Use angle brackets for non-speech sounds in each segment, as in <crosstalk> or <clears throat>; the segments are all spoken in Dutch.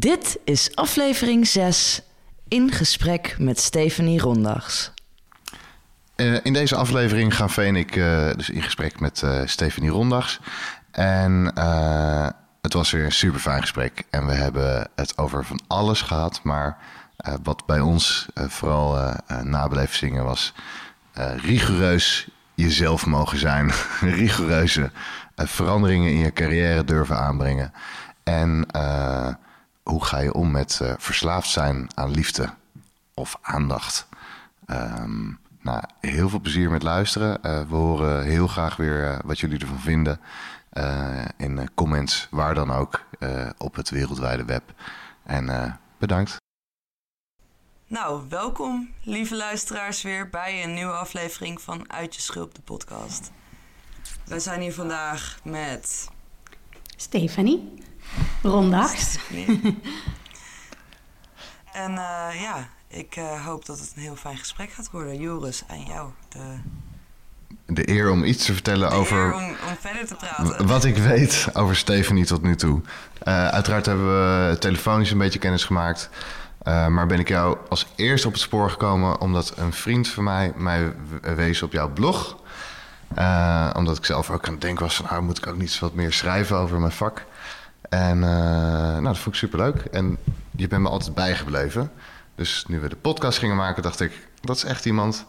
Dit is aflevering 6 in gesprek met Stephanie Rondags. Uh, in deze aflevering gaan Vee en ik uh, dus in gesprek met uh, Stephanie Rondags. En het was weer een super fijn gesprek. En we hebben het over van alles gehad. Maar wat bij ons vooral nabeleefd zingen was rigoureus jezelf mogen zijn. <laughs> Rigoureuze veranderingen in je carrière durven aanbrengen. En hoe ga je om met uh, verslaafd zijn aan liefde of aandacht? Um, nou, heel veel plezier met luisteren. Uh, we horen heel graag weer uh, wat jullie ervan vinden. in comments, waar dan ook, op het wereldwijde web. En bedankt. Nou, welkom lieve luisteraars weer bij een nieuwe aflevering van Uit je Schulp, de podcast. Wij zijn hier vandaag met... Rondags. <laughs> en uh, ja, ik uh, hoop dat het een heel fijn gesprek gaat worden. Joris, aan jou. De, de eer om iets te vertellen de over. Om, om, verder te praten. Wat ik weet over Stephanie tot nu toe. Uh, uiteraard hebben we telefonisch een beetje kennis gemaakt. maar ben ik jou als eerste op het spoor gekomen omdat een vriend van mij mij wees op jouw blog. omdat ik zelf ook aan het denken was van, nou moet ik ook niet wat meer schrijven over mijn vak. En uh, nou, dat vond ik superleuk. En je bent me altijd bijgebleven. Dus nu we de podcast gingen maken, dacht ik... dat is echt iemand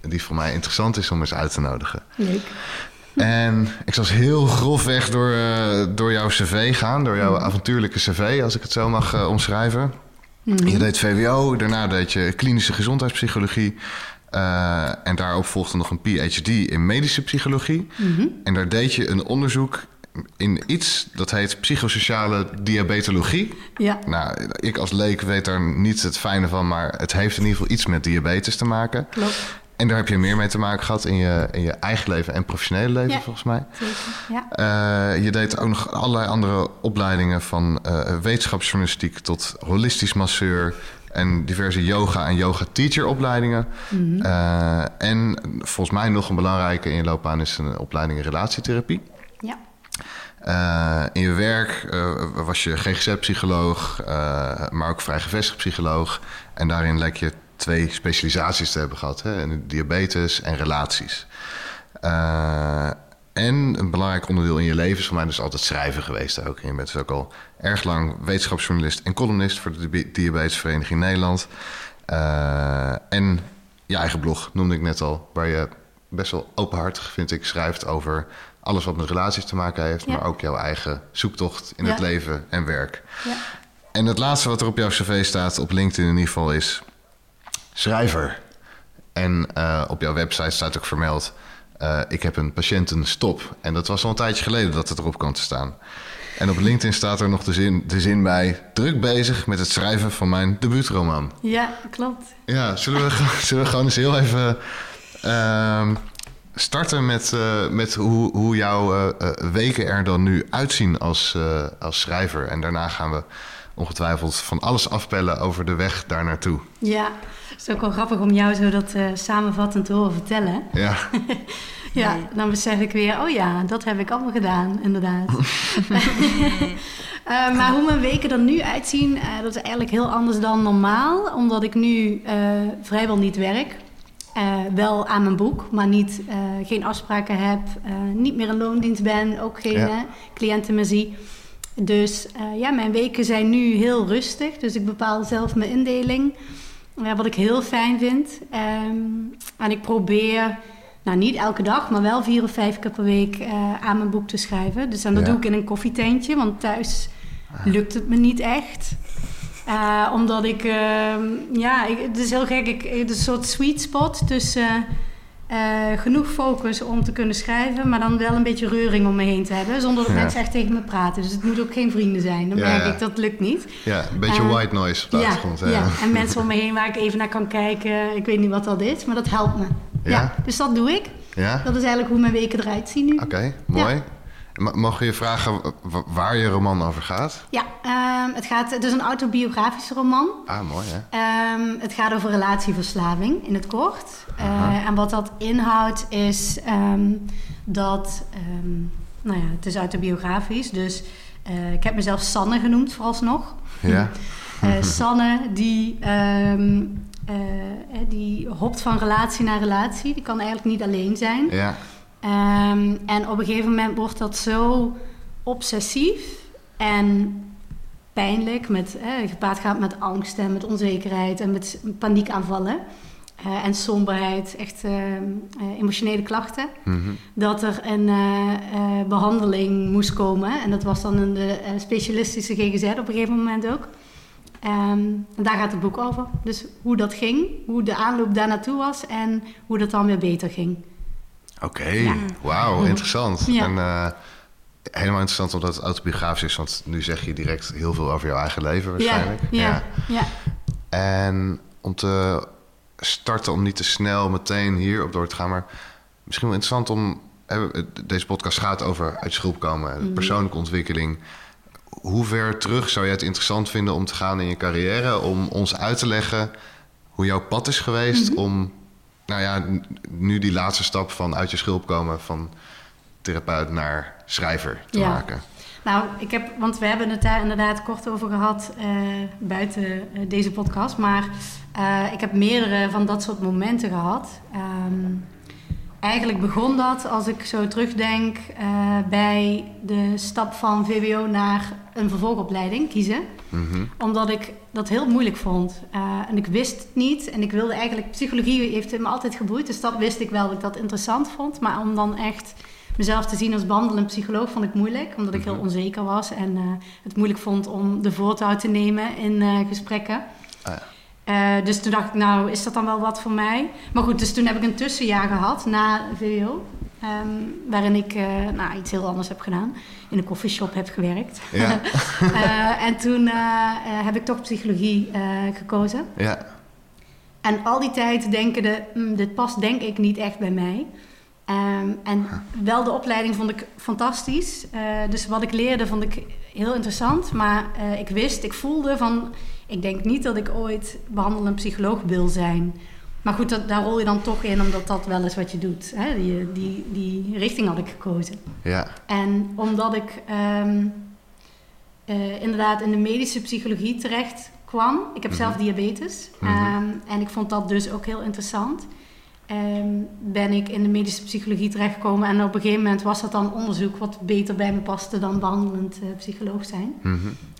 die voor mij interessant is om eens uit te nodigen. Leuk. En ik zal heel grofweg door, uh, door jouw cv gaan. Door jouw mm. avontuurlijke cv, als ik het zo mag uh, omschrijven. Mm. Je deed VWO, daarna deed je klinische gezondheidspsychologie... Uh, en daarop volgde nog een PhD in medische psychologie. Mm -hmm. En daar deed je een onderzoek in iets dat heet psychosociale diabetologie. Ja. Nou, ik als leek weet daar niet het fijne van, maar het heeft in ieder geval iets met diabetes te maken. Klopt. En daar heb je meer mee te maken gehad in je, in je eigen leven en professionele leven, ja, volgens mij. Zeker, ja. Uh, je deed ook nog allerlei andere opleidingen van uh, wetenschapsjournalistiek tot holistisch masseur en diverse yoga en yoga teacher opleidingen. Mm -hmm. uh, en volgens mij nog een belangrijke in je loopbaan is een opleiding in relatietherapie. Uh, in je werk uh, was je GGZ-psycholoog, uh, maar ook vrijgevestigd psycholoog. En daarin lijkt je twee specialisaties te hebben gehad: hè? diabetes en relaties. en een belangrijk onderdeel in je leven is voor mij dus altijd schrijven geweest ook. Je bent dus ook al erg lang wetenschapsjournalist en columnist voor de Diabetesvereniging Nederland. en je eigen blog noemde ik net al, waar je best wel openhartig, vind ik, schrijft over alles wat met relaties te maken heeft, ja. maar ook jouw eigen zoektocht in Ja. het leven en werk. Ja. En het laatste wat er op jouw cv staat, op LinkedIn in ieder geval, is schrijver. En uh, op jouw website staat ook vermeld, uh, ik heb een patiëntenstop. En dat was al een tijdje geleden dat het erop kwam te staan. En op LinkedIn staat er nog de zin, de zin bij, druk bezig met het schrijven van mijn debuutroman. Ja, klopt. Ja, zullen we, <laughs> zullen we gewoon eens heel even... Uh, starten met, uh, met hoe, hoe jouw uh, weken er dan nu uitzien als, uh, als schrijver. En daarna gaan we ongetwijfeld van alles afpellen over de weg daar naartoe. Ja, het is ook wel grappig om jou zo dat samenvattend te horen vertellen. Ja. <laughs> ja, dan besef ik weer, oh ja, dat heb ik allemaal gedaan, inderdaad. <laughs> <laughs> maar hoe mijn weken er nu uitzien, dat is eigenlijk heel anders dan normaal. Omdat ik nu vrijwel niet werk. Uh, wel aan mijn boek, maar niet, uh, geen afspraken heb, uh, niet meer in loondienst ben, ook geen ja. cliënten meer zie. dus eh, ja, mijn weken zijn nu heel rustig. Dus ik bepaal zelf mijn indeling. Wat ik heel fijn vind. Ehm, en ik probeer, nou niet elke dag, maar wel vier of vijf keer per week uh, aan mijn boek te schrijven. Dus en dat Ja. doe ik in een koffietentje, want thuis lukt het me niet echt. Uh, omdat ik, ehm, ja, ik, het is heel gek. Ik, het is een soort sweet spot tussen uh, genoeg focus om te kunnen schrijven, maar dan wel een beetje reuring om me heen te hebben, zonder dat Ja. mensen echt tegen me praten. Dus het moet ook geen vrienden zijn. Dan Ja, merk ja. ik dat lukt niet. Ja, een beetje Eh, white noise op de achtergrond. ja, en mensen om me heen waar ik even naar kan kijken. Ik weet niet wat dat is, maar dat helpt me. Ja? dus dat doe ik. Ja? Dat is eigenlijk hoe mijn weken eruit zien nu. Oké, mooi. Mogen je vragen waar je roman over gaat? Ja, ehm, het, gaat, het is een autobiografische roman. Ah, mooi hè? Ehm, het gaat over relatieverslaving in het kort. Aha. en wat dat inhoudt is ehm, dat, nou ja, het is autobiografisch. Dus eh, ik heb mezelf Sanne genoemd vooralsnog. Ja? <laughs> Eh, Sanne die, die hopt van relatie naar relatie. Die kan eigenlijk niet alleen zijn. Ja. Ehm, en op een gegeven moment wordt dat zo obsessief en pijnlijk, met, eh, gepaard gaat met angst en met onzekerheid en met paniekaanvallen eh, en somberheid, echt ehm, eh, emotionele klachten, Mhm. dat er een eh, eh, behandeling moest komen. En dat was dan een de, specialistische GGZ op een gegeven moment ook. Ehm, en daar gaat het boek over. Dus hoe dat ging, hoe de aanloop daar naartoe was en hoe dat dan weer beter ging. Oké, Ja. wauw, interessant. Ja. En eh, helemaal interessant omdat het autobiografisch is, want nu zeg je direct heel veel over jouw eigen leven waarschijnlijk. Ja, ja, ja. En om te starten, om niet te snel meteen hier op door te gaan, maar misschien wel interessant om. Deze podcast gaat over uit je komen, Mhm. persoonlijke ontwikkeling. Hoe ver terug zou jij het interessant vinden om te gaan in je carrière? Om ons uit te leggen hoe jouw pad is geweest Mhm. om, nou ja, nu die laatste stap van uit je schulp komen van therapeut naar schrijver te Ja. maken. Nou, ik heb, want we hebben het daar inderdaad kort over gehad eh, buiten eh, deze podcast. Maar eh, ik heb meerdere van dat soort momenten gehad. Ehm, eigenlijk begon dat, als ik zo terugdenk, eh, bij de stap van VWO naar een vervolgopleiding kiezen. Mhm. Omdat ik dat heel moeilijk vond. Eh, en ik wist het niet. En ik wilde eigenlijk... Psychologie heeft me altijd geboeid. Dus dat wist ik wel dat ik dat interessant vond. Maar om dan echt mezelf te zien als behandelend psycholoog vond ik moeilijk. Omdat ik heel Mhm. onzeker was. En eh, het moeilijk vond om de voortouw te nemen in gesprekken. Ah ja. Eh, dus toen dacht ik, nou, is dat dan wel wat voor mij? Maar goed, dus toen heb ik een tussenjaar gehad na VWO. ehm, waarin ik eh, nou, iets heel anders heb gedaan. In een koffieshop heb gewerkt. Ja. <laughs> Eh, en toen heb ik toch psychologie gekozen. Ja, En al die tijd denkende, "Hmm, dit past denk ik niet echt bij mij. Ehm, en wel de opleiding vond ik fantastisch. Dus wat ik leerde vond ik heel interessant. Maar ik wist, ik voelde van... Ik denk niet dat ik ooit behandelend psycholoog wil zijn. Maar goed, dat, daar rol je dan toch in, omdat dat wel is wat je doet. Hè? Die, die, die richting had ik gekozen. ja, En omdat ik ehm, eh, inderdaad in de medische psychologie terecht kwam. Ik heb zelf Mhm. diabetes. Mhm. Ehm, en ik vond dat dus ook heel interessant. Ehm, ben ik in de medische psychologie terechtgekomen. En op een gegeven moment was dat dan onderzoek wat beter bij me paste dan behandelend eh, psycholoog zijn.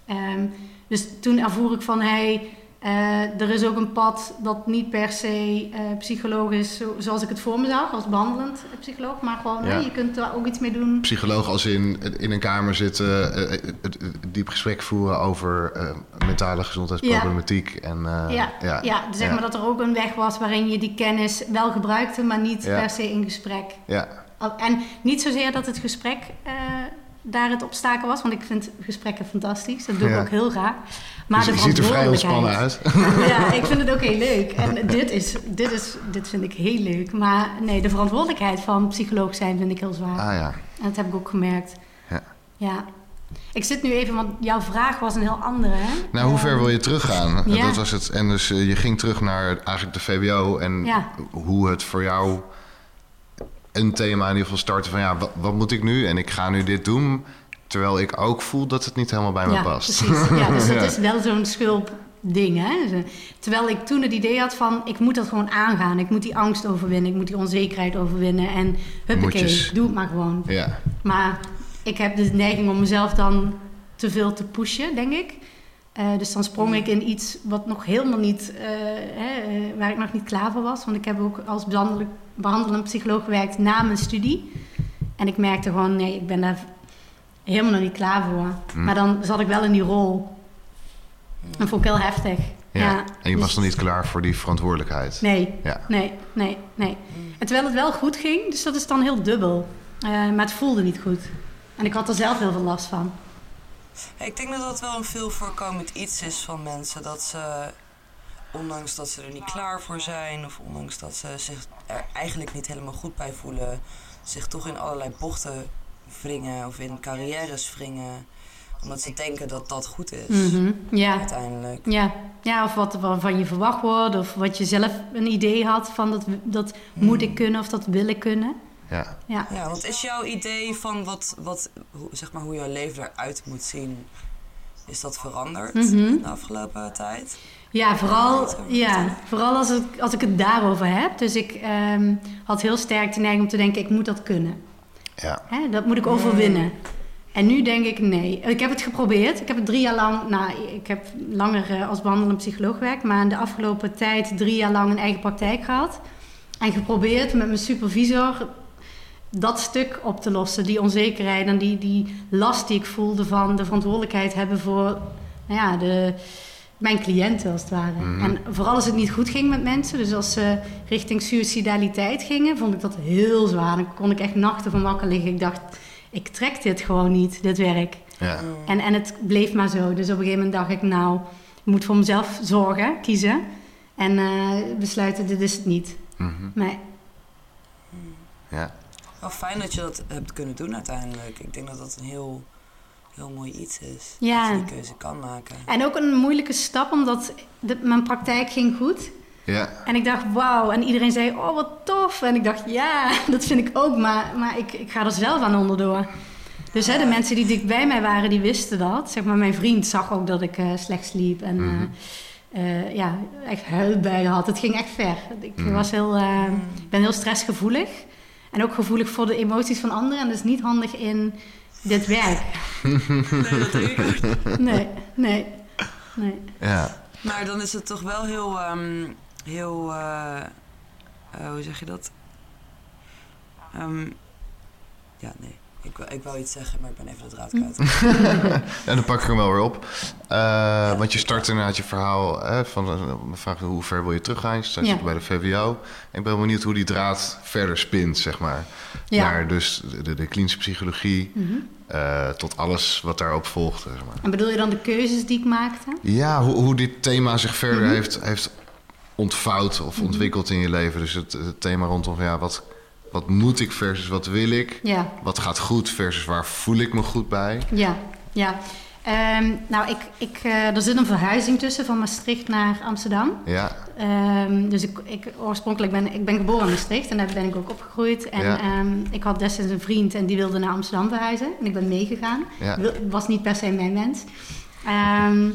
Ehm, dus toen ervoer ik van, hey, eh, er is ook een pad dat niet per se eh, psycholoog is zo- zoals ik het voor me zag, als behandelend psycholoog. Maar gewoon, Ja. je kunt er ook iets mee doen. Psycholoog als in in een kamer zitten, eh, eh, diep gesprek voeren over eh, mentale gezondheidsproblematiek. En, eh, ja, ja, ja, dus zeg maar dat er ook een weg was waarin je die kennis wel gebruikte, maar niet Ja. per se in gesprek. Ja, En niet zozeer dat het gesprek eh, daar het obstakel was, want ik vind gesprekken fantastisch. Dat doe ik Ja. ook heel graag. Maar je de ziet er vrij ontspannen uit. <laughs> Ja, ik vind het ook heel leuk. En dit, is, dit, is, dit vind ik heel leuk. Maar nee, de verantwoordelijkheid van psycholoog zijn vind ik heel zwaar. Ah ja, En dat heb ik ook gemerkt. Ja. ja. Ik zit nu even, want jouw vraag was een heel andere. Hè? nou hoe ver wil je teruggaan? ja. Dat was het. En dus eh, je ging terug naar eigenlijk de VWO en hoe het voor jou een thema in ieder geval startte van ja, wat, wat moet ik nu? En ik ga nu dit doen, terwijl ik ook voel dat het niet helemaal bij me ja, past. Precies. Ja, dus <laughs> dat Ja. is wel zo'n schulp ding. Hè? Terwijl ik toen het idee had van, ik moet dat gewoon aangaan. Ik moet die angst overwinnen. Ik moet die onzekerheid overwinnen. En huppakee, Moetjes. doe het maar gewoon. Ja, Maar ik heb de neiging om mezelf dan te veel te pushen, denk ik. Eh, dus dan sprong ik in iets wat nog helemaal niet, eh, hè, eh, waar ik nog niet klaar voor was. Want ik heb ook als behandelend, behandelend psycholoog gewerkt na mijn studie. En ik merkte gewoon, nee, ik ben daar helemaal nog niet klaar voor. Mm. Maar dan zat ik wel in die rol. Dat vond ik heel heftig. Ja. Ja. En je was Dus- nog niet klaar voor die verantwoordelijkheid. Nee, Ja. nee, nee, nee. En terwijl het wel goed ging, dus dat is dan heel dubbel. Eh, maar het voelde niet goed. En ik had er zelf heel veel last van. Ja, ik denk dat dat wel een veel voorkomend iets is van mensen. Dat ze, ondanks dat ze er niet klaar voor zijn, of ondanks dat ze zich er eigenlijk niet helemaal goed bij voelen, zich toch in allerlei bochten wringen of in carrières wringen. Omdat ze denken dat dat goed is, Mhm, Ja, uiteindelijk. ja. ja, of wat er van je verwacht wordt, of wat je zelf een idee had van dat, dat moet ik kunnen of dat wil ik kunnen. Ja. Ja. Ja, want is jouw idee van wat, wat hoe, zeg maar, hoe jouw leven eruit moet zien, is dat veranderd Mhm. de afgelopen tijd? Ja, vooral, ja, vooral als, het, als ik het daarover heb. Dus ik ehm, had heel sterk de neiging om te denken, ik moet dat kunnen. Ja. Hè, dat moet ik overwinnen. En nu denk ik nee. Ik heb het geprobeerd. Ik heb het drie jaar lang, nou, ik heb langer eh, als behandelend psycholoog gewerkt, maar in de afgelopen tijd drie jaar lang een eigen praktijk gehad. En geprobeerd met mijn supervisor dat stuk op te lossen, die onzekerheid en die, die last die ik voelde van de verantwoordelijkheid hebben voor nou ja, de, mijn cliënten als het ware. Mhm. En vooral als het niet goed ging met mensen, dus als ze richting suicidaliteit gingen, vond ik dat heel zwaar. Dan kon ik echt nachten van wakker liggen. Ik dacht, ik trek dit gewoon niet, dit werk. Ja. En, en het bleef maar zo. Dus op een gegeven moment dacht ik, nou, ik moet voor mezelf zorgen, kiezen. En eh, besluiten, dit is het niet. Mhm. Nee. Ja. Wel fijn dat je dat hebt kunnen doen uiteindelijk. Ik denk dat dat een heel, heel mooi iets is. Ja. Dat je die keuze kan maken. En ook een moeilijke stap, omdat de, mijn praktijk ging goed. Ja. En ik dacht, wauw. En iedereen zei, oh, wat tof. En ik dacht, ja, <laughs> dat vind ik ook. Maar, maar ik, ik ga er zelf aan onderdoor. Dus hè, de mensen die dicht bij mij waren, die wisten dat. Zeg maar, mijn vriend zag ook dat ik eh, slecht sliep. En eh, eh, ja, echt huilbuien had. Het ging echt ver. Ik, Mhm. was heel, eh, ik ben heel stressgevoelig. En ook gevoelig voor de emoties van anderen. En dat is niet handig in dit werk. Nee, dat denk ik ook. Nee, nee, nee. Ja. Maar dan is het toch wel heel, ehm, heel, eh, eh, hoe zeg je dat? Ehm, ja, nee. Ik, ik wou iets zeggen, maar ik ben even de draad kwijt. <laughs> En dan pak ik hem wel weer op. Eh, Want je start inderdaad je verhaal hè, van eh, me vragen hoe ver wil je teruggaan. Je staat Ja. bij de VWO. Ik ben benieuwd hoe die draad verder spint, zeg maar. Ja. Naar dus de, de klinische psychologie Mhm. eh, tot alles wat daarop volgt. Zeg maar. En bedoel je dan de keuzes die ik maakte? Ja, hoe, hoe dit thema zich verder Mhm. heeft, heeft ontvouwd of ontwikkeld in je leven. Dus het, het thema rondom ja, wat, wat moet ik versus wat wil ik? Ja, Wat gaat goed versus waar voel ik me goed bij? ja, ja. Ehm, nou, ik, ik, eh, er zit een verhuizing tussen van Maastricht naar Amsterdam. Ja, Ehm, dus ik, ik, oorspronkelijk ben ik ben geboren in Maastricht en daar ben ik ook opgegroeid. En Ja. ehm, ik had destijds een vriend en die wilde naar Amsterdam verhuizen. En ik ben meegegaan. ja. Was niet per se mijn wens. Ehm,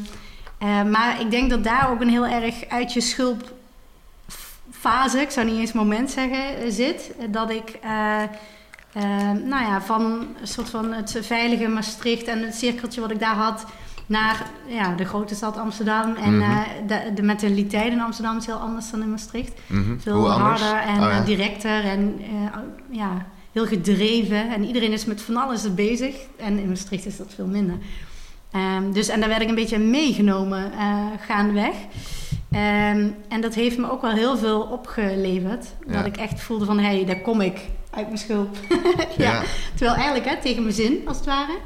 eh, maar ik denk dat daar ook een heel erg uit je schulp fase, ik zou niet eens moment zeggen, zit. Dat ik, eh, eh, nou ja, van een soort van het veilige Maastricht en het cirkeltje wat ik daar had, naar ja, de grote stad Amsterdam. En Mhm. eh, de, de mentaliteit in Amsterdam is heel anders dan in Maastricht. Mhm. Veel Hoe anders? harder en Oh, ja. directer en ja, heel gedreven. En iedereen is met van alles bezig. En in Maastricht is dat veel minder. Ehm, dus, en daar werd ik een beetje meegenomen gaandeweg. Ehm, en dat heeft me ook wel heel veel opgeleverd. Ja. Dat ik echt voelde van, hé, hey, daar kom ik uit mijn schulp. <laughs> ja. Ja. Terwijl eigenlijk hè, tegen mijn zin, als het ware.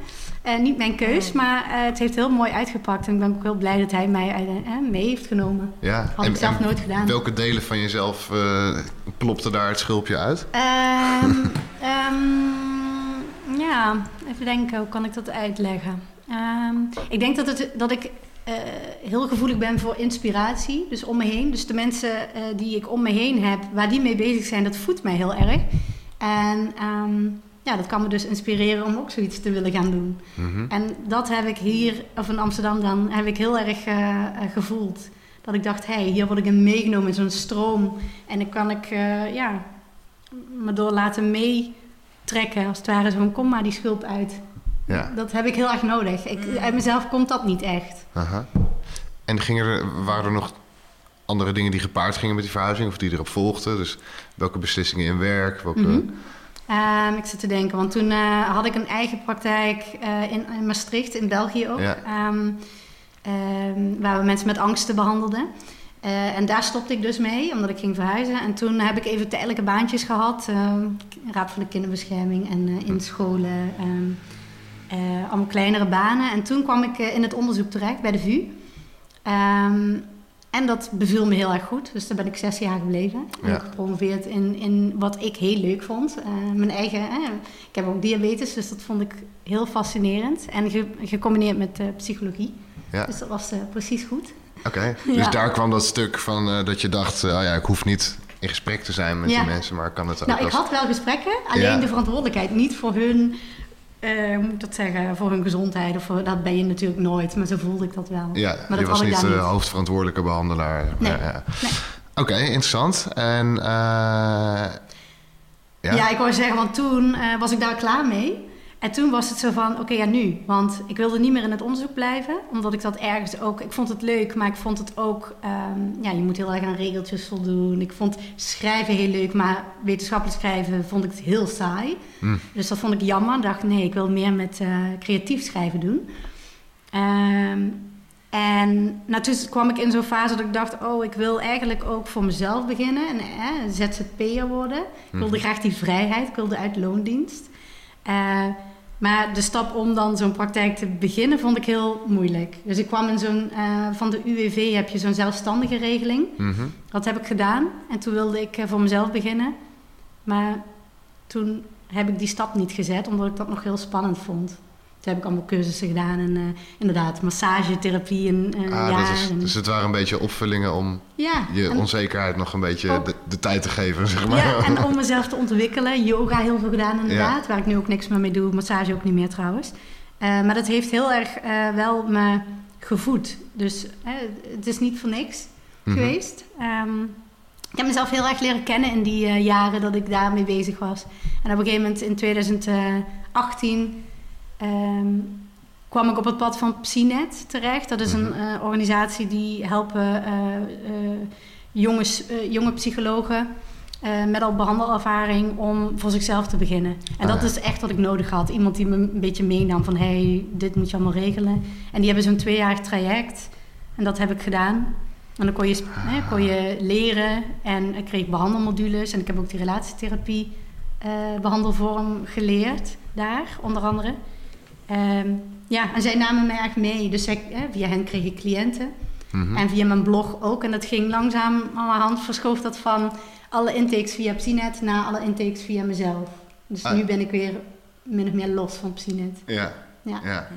Eh, niet mijn keus, maar eh, het heeft heel mooi uitgepakt. En ik ben ook heel blij dat hij mij eh, mee heeft genomen. Ja. Had ik zelf nooit gedaan. Welke delen van jezelf eh plopte daar het schulpje uit? Ehm, <laughs> ehm, ja, even denken, hoe kan ik dat uitleggen? Ehm, ik denk dat, het, dat ik eh, heel gevoelig ben voor inspiratie, dus om me heen. Dus de mensen eh, die ik om me heen heb, waar die mee bezig zijn, dat voedt mij heel erg. En ehm, ja, dat kan me dus inspireren om ook zoiets te willen gaan doen. Mhm. En dat heb ik hier, of in Amsterdam dan, heb ik heel erg eh, gevoeld. Dat ik dacht, hé, hey, hier word ik in meegenomen in zo'n stroom. En dan kan ik, ja, me door laten meetrekken. Als het ware zo van, kom maar die schulp uit. Ja. Dat heb ik heel erg nodig. Ik, uit mezelf komt dat niet echt. Aha. En gingen er, waren er nog andere dingen die gepaard gingen met die verhuizing of die erop volgden? Dus welke beslissingen in werk? Welke... Mhm. Ehm, ik zit te denken, want toen eh, had ik een eigen praktijk eh, in, in Maastricht, in België ook. Ja. ehm, ehm, waar we mensen met angsten behandelden. Eh, en daar stopte ik dus mee, omdat ik ging verhuizen. En toen heb ik even tijdelijke baantjes gehad. ehm, Raad voor de Kinderbescherming en eh, in scholen. Allemaal kleinere banen. En toen kwam ik eh, in het onderzoek terecht bij de VU. Ehm, en dat beviel me heel erg goed. Dus daar ben ik zes jaar gebleven. Ja. heb gepromoveerd in, in wat ik heel leuk vond. Eh, mijn eigen, ik heb ook diabetes, dus dat vond ik heel fascinerend. En ge- gecombineerd met eh, psychologie. Ja. Dus dat was precies goed. Oké, <laughs> dus Ja. daar kwam dat stuk van dat je dacht, oh ja, ik hoef niet in gesprek te zijn met die mensen, maar ik kan het ook Nou, ik had wel gesprekken, alleen de verantwoordelijkheid niet voor hun, eh, hoe moet ik dat zeggen, voor hun gezondheid. Of voor, dat ben je natuurlijk nooit, maar zo voelde ik dat wel. Ja, maar je dat was niet de niet. hoofdverantwoordelijke behandelaar. Nee. Ja, ja. Nee. Oké, interessant. En eh, ja? Ja? ik wou zeggen, want toen eh, was ik daar klaar mee. En toen was het zo van, oké, ja nu. Want ik wilde niet meer in het onderzoek blijven. Omdat ik dat ergens ook... Ik vond het leuk, maar ik vond het ook... ehm, ja, je moet heel erg aan regeltjes voldoen. Ik vond schrijven heel leuk, maar wetenschappelijk schrijven vond ik het heel saai. Hm. Dus dat vond ik jammer. Ik dacht, nee, ik wil meer met eh, creatief schrijven doen. Ehm, en nou, toen kwam ik in zo'n fase dat ik dacht... oh, ik wil eigenlijk ook voor mezelf beginnen. En eh, ZZP'er worden. Ik wilde Mhm. graag die vrijheid. Ik wilde uit loondienst. Eh, maar de stap om dan zo'n praktijk te beginnen vond ik heel moeilijk. Dus ik kwam in zo'n... eh, van de UWV heb je zo'n zelfstandige regeling. Mhm. Dat heb ik gedaan. En toen wilde ik eh, voor mezelf beginnen. Maar toen heb ik die stap niet gezet, omdat ik dat nog heel spannend vond. Toen heb ik allemaal cursussen gedaan en eh, inderdaad massagetherapie en Ah, is, en- dus het waren een beetje opvullingen om ja, je onzekerheid nog een beetje Ook- de, de tijd te geven, zeg maar. ja, en om mezelf te ontwikkelen. Yoga heel veel gedaan inderdaad, waar ik nu ook niks meer mee doe. Massage ook niet meer trouwens. Eh, maar dat heeft heel erg eh, wel me gevoed. Dus het is niet voor niks Mhm. geweest. Ehm, ik heb mezelf heel erg leren kennen in die jaren dat ik daarmee bezig was. En op een gegeven moment in 2018 ehm, kwam ik op het pad van Psinet terecht. Dat is een Mhm. eh, organisatie die helpen eh, eh, jongens, jonge psychologen met al behandelervaring om voor zichzelf te beginnen. En Ah, dat ja. is echt wat ik nodig had. Iemand die me een beetje meenam van... hey, dit moet je allemaal regelen. En die hebben zo'n tweejarig traject. En dat heb ik gedaan. En dan kon je, sp- hè, kon je leren en ik kreeg behandelmodules. En ik heb ook die relatietherapie eh, behandelvorm geleerd daar, onder andere. Ehm, ja, en zij namen mij echt mee. Dus zij, via hen kreeg ik cliënten. Mhm. En via mijn blog ook. En dat ging langzaam aan mijn hand verschoof dat van alle intakes via Psinet naar alle intakes via mezelf. Dus Ah. nu ben ik weer min of meer los van Psinet. Ja, Ja.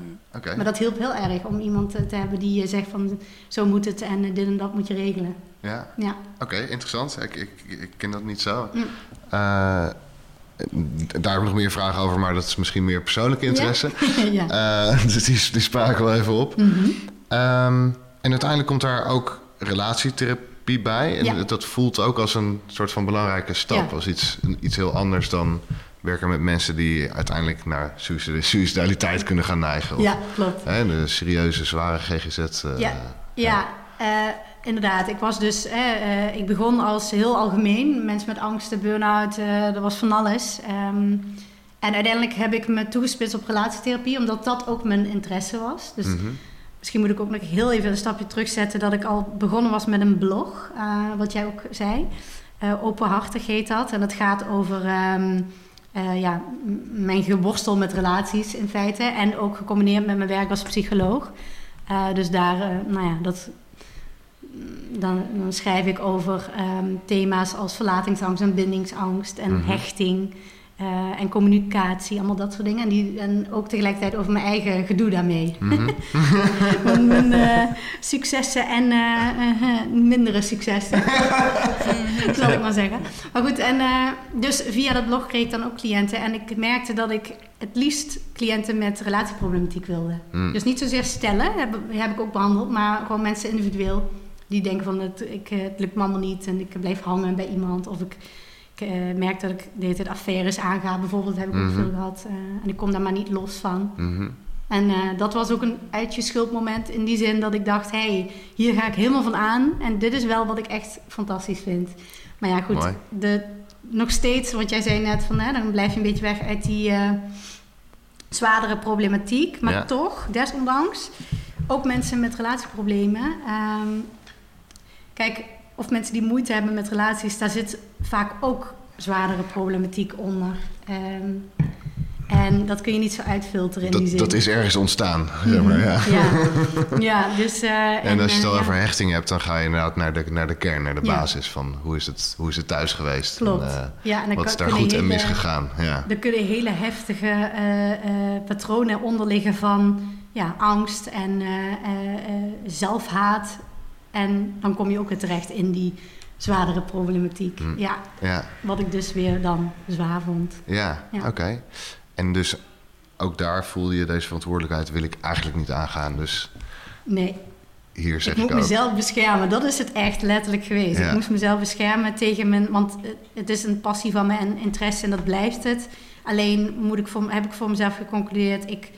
Maar dat hielp heel erg om iemand te hebben die eh, zegt van zo moet het en dit en dat moet je regelen. Ja, Ja. oké, interessant. Ik, ik, ik ken dat niet zo. Mm. Eh, daar heb ik nog meer vragen over, maar dat is misschien meer persoonlijke interesse. <laughs> ja. Eh, <laughs> dus die, die spraken wel even op. Mhm. Ehm, en uiteindelijk komt daar ook relatietherapie bij. En Ja. dat voelt ook als een soort van belangrijke stap. Ja. Als iets, iets heel anders dan werken met mensen die uiteindelijk naar suicidaliteit kunnen gaan neigen. Of, ja, klopt. hè, de serieuze, zware GGZ. eh, Ja. Ja, eh, inderdaad. Ik was dus, eh, eh, ik begon als heel algemeen. Mensen met angsten, burn-out, eh er was van alles. Ehm, en uiteindelijk heb ik me toegespitst op relatietherapie, omdat dat ook mijn interesse was. Dus mhm. misschien moet ik ook nog heel even een stapje terugzetten dat ik al begonnen was met een blog, eh, wat jij ook zei. Eh, openhartig heet dat. En dat gaat over ehm, eh, ja, mijn geworstel met relaties in feite. En ook gecombineerd met mijn werk als psycholoog. Eh, dus daar, eh, nou ja, dat, dan, dan schrijf ik over ehm, thema's als verlatingsangst en bindingsangst en Mhm. hechting. eh, en communicatie, allemaal dat soort dingen. En, die, en ook tegelijkertijd over mijn eigen gedoe daarmee. Mhm. <laughs> Mijn, mijn, eh, successen en eh, eh, mindere successen. zal ik maar zeggen. Maar goed, en eh, dus via dat blog kreeg ik dan ook cliënten. En ik merkte dat ik het liefst cliënten met relatieproblematiek wilde. Mm. Dus niet zozeer stellen, heb, heb ik ook behandeld, maar gewoon mensen individueel die denken van het, ik, eh, het lukt me allemaal niet en ik blijf hangen bij iemand of ik, ik eh, merk dat ik de hele tijd affaires aanga. Bijvoorbeeld heb ik ook Mhm. veel gehad. eh, en ik kom daar maar niet los van. Mhm. En dat was ook een uitjeschuldmoment in die zin dat ik dacht... hé, hey, hier ga ik helemaal van aan. En dit is wel wat ik echt fantastisch vind. Maar ja, goed, Mooi. de, nog steeds, want jij zei net van... Hè, dan blijf je een beetje weg uit die zwaardere problematiek. Maar Ja. toch, desondanks, ook mensen met relatieproblemen... ehm, kijk, of mensen die moeite hebben met relaties... daar zit vaak ook zwaardere problematiek onder. Ehm, en dat kun je niet zo uitfilteren in die Dat, zin. dat is ergens ontstaan, zeg maar, ja. Ja, <laughs> ja dus... eh, En als je het eh, ja, over hechting hebt, dan ga je inderdaad naar de, naar de kern, naar de Ja. basis van hoe is het, hoe is het thuis geweest? Klopt. En, eh, ja, en dan wat is daar goed en misgegaan? Ja. Er kunnen hele heftige patronen onder liggen van ja, angst en zelfhaat. En dan kom je ook weer terecht in die zwaardere problematiek. Hm. Ja, Ja, wat ik dus weer dan zwaar vond. ja, Ja. oké. En dus ook daar voelde je deze verantwoordelijkheid wil ik eigenlijk niet aangaan. Dus Nee, hier zeg ik ik, moet ook. mezelf beschermen. Dat is het echt letterlijk geweest. Ja. Ik moest mezelf beschermen tegen mijn... Want het- is een passie van me en interesse en dat blijft het. Alleen moet ik voor, heb ik voor mezelf geconcludeerd... Ik,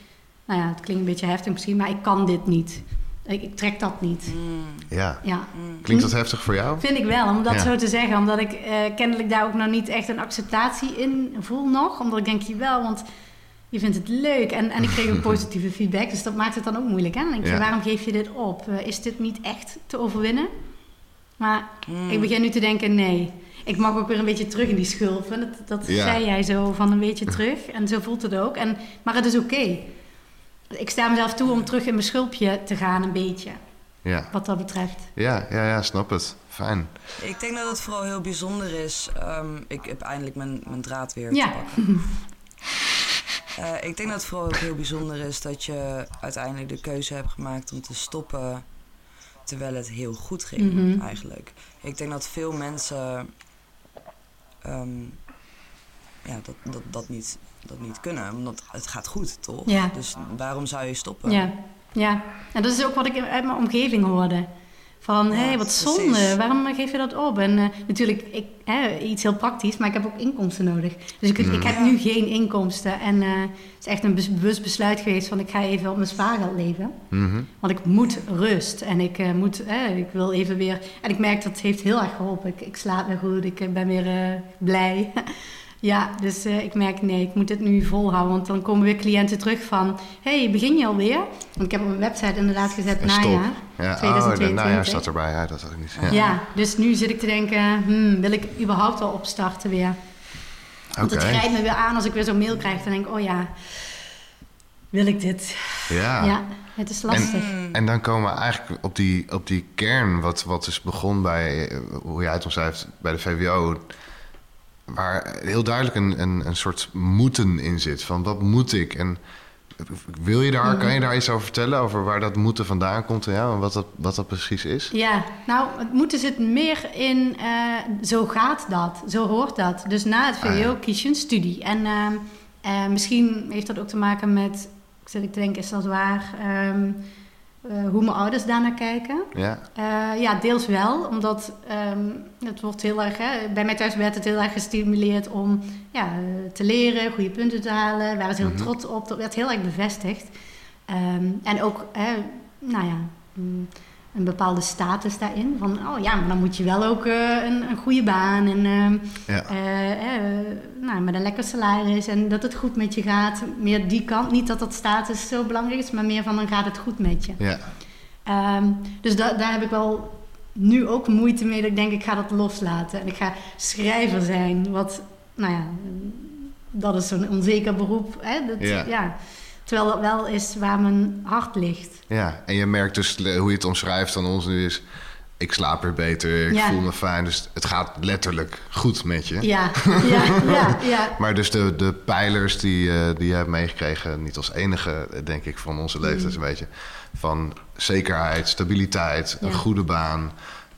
nou ja, het klinkt een beetje heftig misschien, maar ik kan dit niet. Ik, ik trek dat niet. Mm, Ja. Ja, mm. Klinkt dat heftig voor jou? vind ik wel, om dat Ja. zo te zeggen. Omdat ik eh, kennelijk daar ook nog niet echt een acceptatie in voel nog. Omdat ik denk, je wel, want je vindt het leuk. En, en ik kreeg ook <laughs> positieve feedback, dus dat maakt het dan ook moeilijk. Hè? Dan denk je, Ja. waarom geef je dit op? Eh, is dit niet echt te overwinnen? Maar Mm. ik begin nu te denken, nee. Ik mag ook weer een beetje terug in die schulp. En dat, dat Ja. zei jij zo, van een beetje terug. En zo voelt het ook. En, maar het is oké. Ik sta mezelf toe om terug in mijn schulpje te gaan, een beetje. Ja. Wat dat betreft. Ja, ja, ja, snap het. Fijn. Ik denk dat het vooral heel bijzonder is. Ehm, ik heb eindelijk mijn, mijn draad weer Ja. te pakken. <laughs> Eh, ik denk dat het vooral ook heel bijzonder is dat je uiteindelijk de keuze hebt gemaakt om te stoppen terwijl het heel goed ging, Mhm. eigenlijk. Ik denk dat veel mensen ehm, ja, dat, dat, dat, niet, dat niet kunnen, omdat het gaat goed, toch? Ja. Dus waarom zou je stoppen? Ja, ja. En dat is ook wat ik uit mijn omgeving hoorde. Van, hé, Ja, hey, wat precies. zonde, waarom geef je dat op? En eh, natuurlijk, ik, hè, iets heel praktisch, maar ik heb ook inkomsten nodig. Dus ik, ik Mm. heb Ja. nu geen inkomsten. En eh, het is echt een bewust besluit geweest van, ik ga even op mijn spaargeld leven. Mhm. Want ik moet rust en ik eh, moet, hè, ik wil even weer... En ik merk dat het heeft heel erg geholpen. Ik, ik slaap weer goed, ik ben weer eh, blij. <laughs> ja, dus eh, ik merk, nee, ik moet het nu volhouden. Want dan komen weer cliënten terug van... Hey, begin je alweer? Want ik heb op mijn website inderdaad gezet stop. najaar. Ja, oh, 2022. de najaar staat erbij. Ja, dat had ik niet. Ja. Ja. dus nu zit ik te denken, hmm, wil ik überhaupt wel opstarten weer? Want Oké. het grijpt me weer aan als ik weer zo'n mail krijg. Dan denk ik, oh ja, wil ik dit? Ja. Ja, het is lastig. En dan komen we eigenlijk op die, op die kern, wat, wat dus begon bij, eh, hoe jij het omschrijft, bij de VWO. Waar heel duidelijk een, een, een soort moeten in zit. Van wat moet ik? En wil je daar, kan je daar iets over vertellen? Over waar dat moeten vandaan komt en ja, en wat dat, wat dat precies is? Ja, nou, het moeten zit meer in, eh, zo gaat dat, zo hoort dat. Dus na het VWO Ah, ja. kies je een studie. En ehm, eh, misschien heeft dat ook te maken met, ik zit ik te denken, is dat waar, ehm, eh, hoe mijn ouders daarnaar kijken. Ja, Eh, ja, deels wel, omdat ehm, het wordt heel erg, hè, bij mij thuis werd het heel erg gestimuleerd om ja, eh, te leren, goede punten te halen. We waren heel Mhm. trots op, dat werd heel erg bevestigd. Ehm, en ook, hè, nou ja, mm, een bepaalde status daarin. Van, oh ja, maar dan moet je wel ook eh, een, een goede baan en ehm, ja. eh, eh, nou, met een lekker salaris en dat het goed met je gaat. Meer die kant, niet dat dat status zo belangrijk is, maar meer van dan gaat het goed met je. ja. Ehm, dus da- daar heb ik wel nu ook moeite mee dat ik denk ik ga dat loslaten. En ik ga schrijver zijn, wat, nou ja, dat is zo'n onzeker beroep. Hè? Dat, Ja. ja. Terwijl dat wel is waar mijn hart ligt. Ja, en je merkt dus hoe je het omschrijft aan ons nu is... ik slaap weer beter, ik Ja. voel me fijn. Dus het gaat letterlijk goed met je. Ja, <laughs> ja, ja, ja. Maar dus de, de pijlers die, eh, die je hebt meegekregen... niet als enige, denk ik, van onze leeftijd een beetje... van zekerheid, stabiliteit, een goede baan...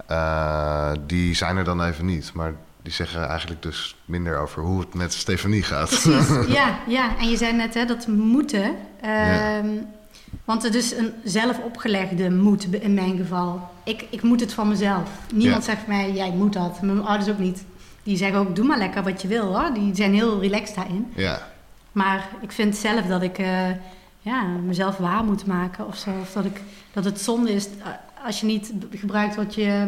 eh, die zijn er dan even niet. Maar die zeggen eigenlijk dus minder over hoe het met Stefanie gaat. Precies, ja, ja. En je zei net hè, dat moeten. ehm, Want het is een zelf opgelegde moet in mijn geval. Ik, ik moet het van mezelf. Niemand Ja. zegt mij, jij moet dat. Mijn ouders ook niet. die zeggen ook, doe maar lekker wat je wil hoor. Die zijn heel relaxed daarin. Ja, Maar ik vind zelf dat ik eh, ja, mezelf waar moet maken of zo. Of dat, ik, dat het zonde is eh, als je niet gebruikt wat je,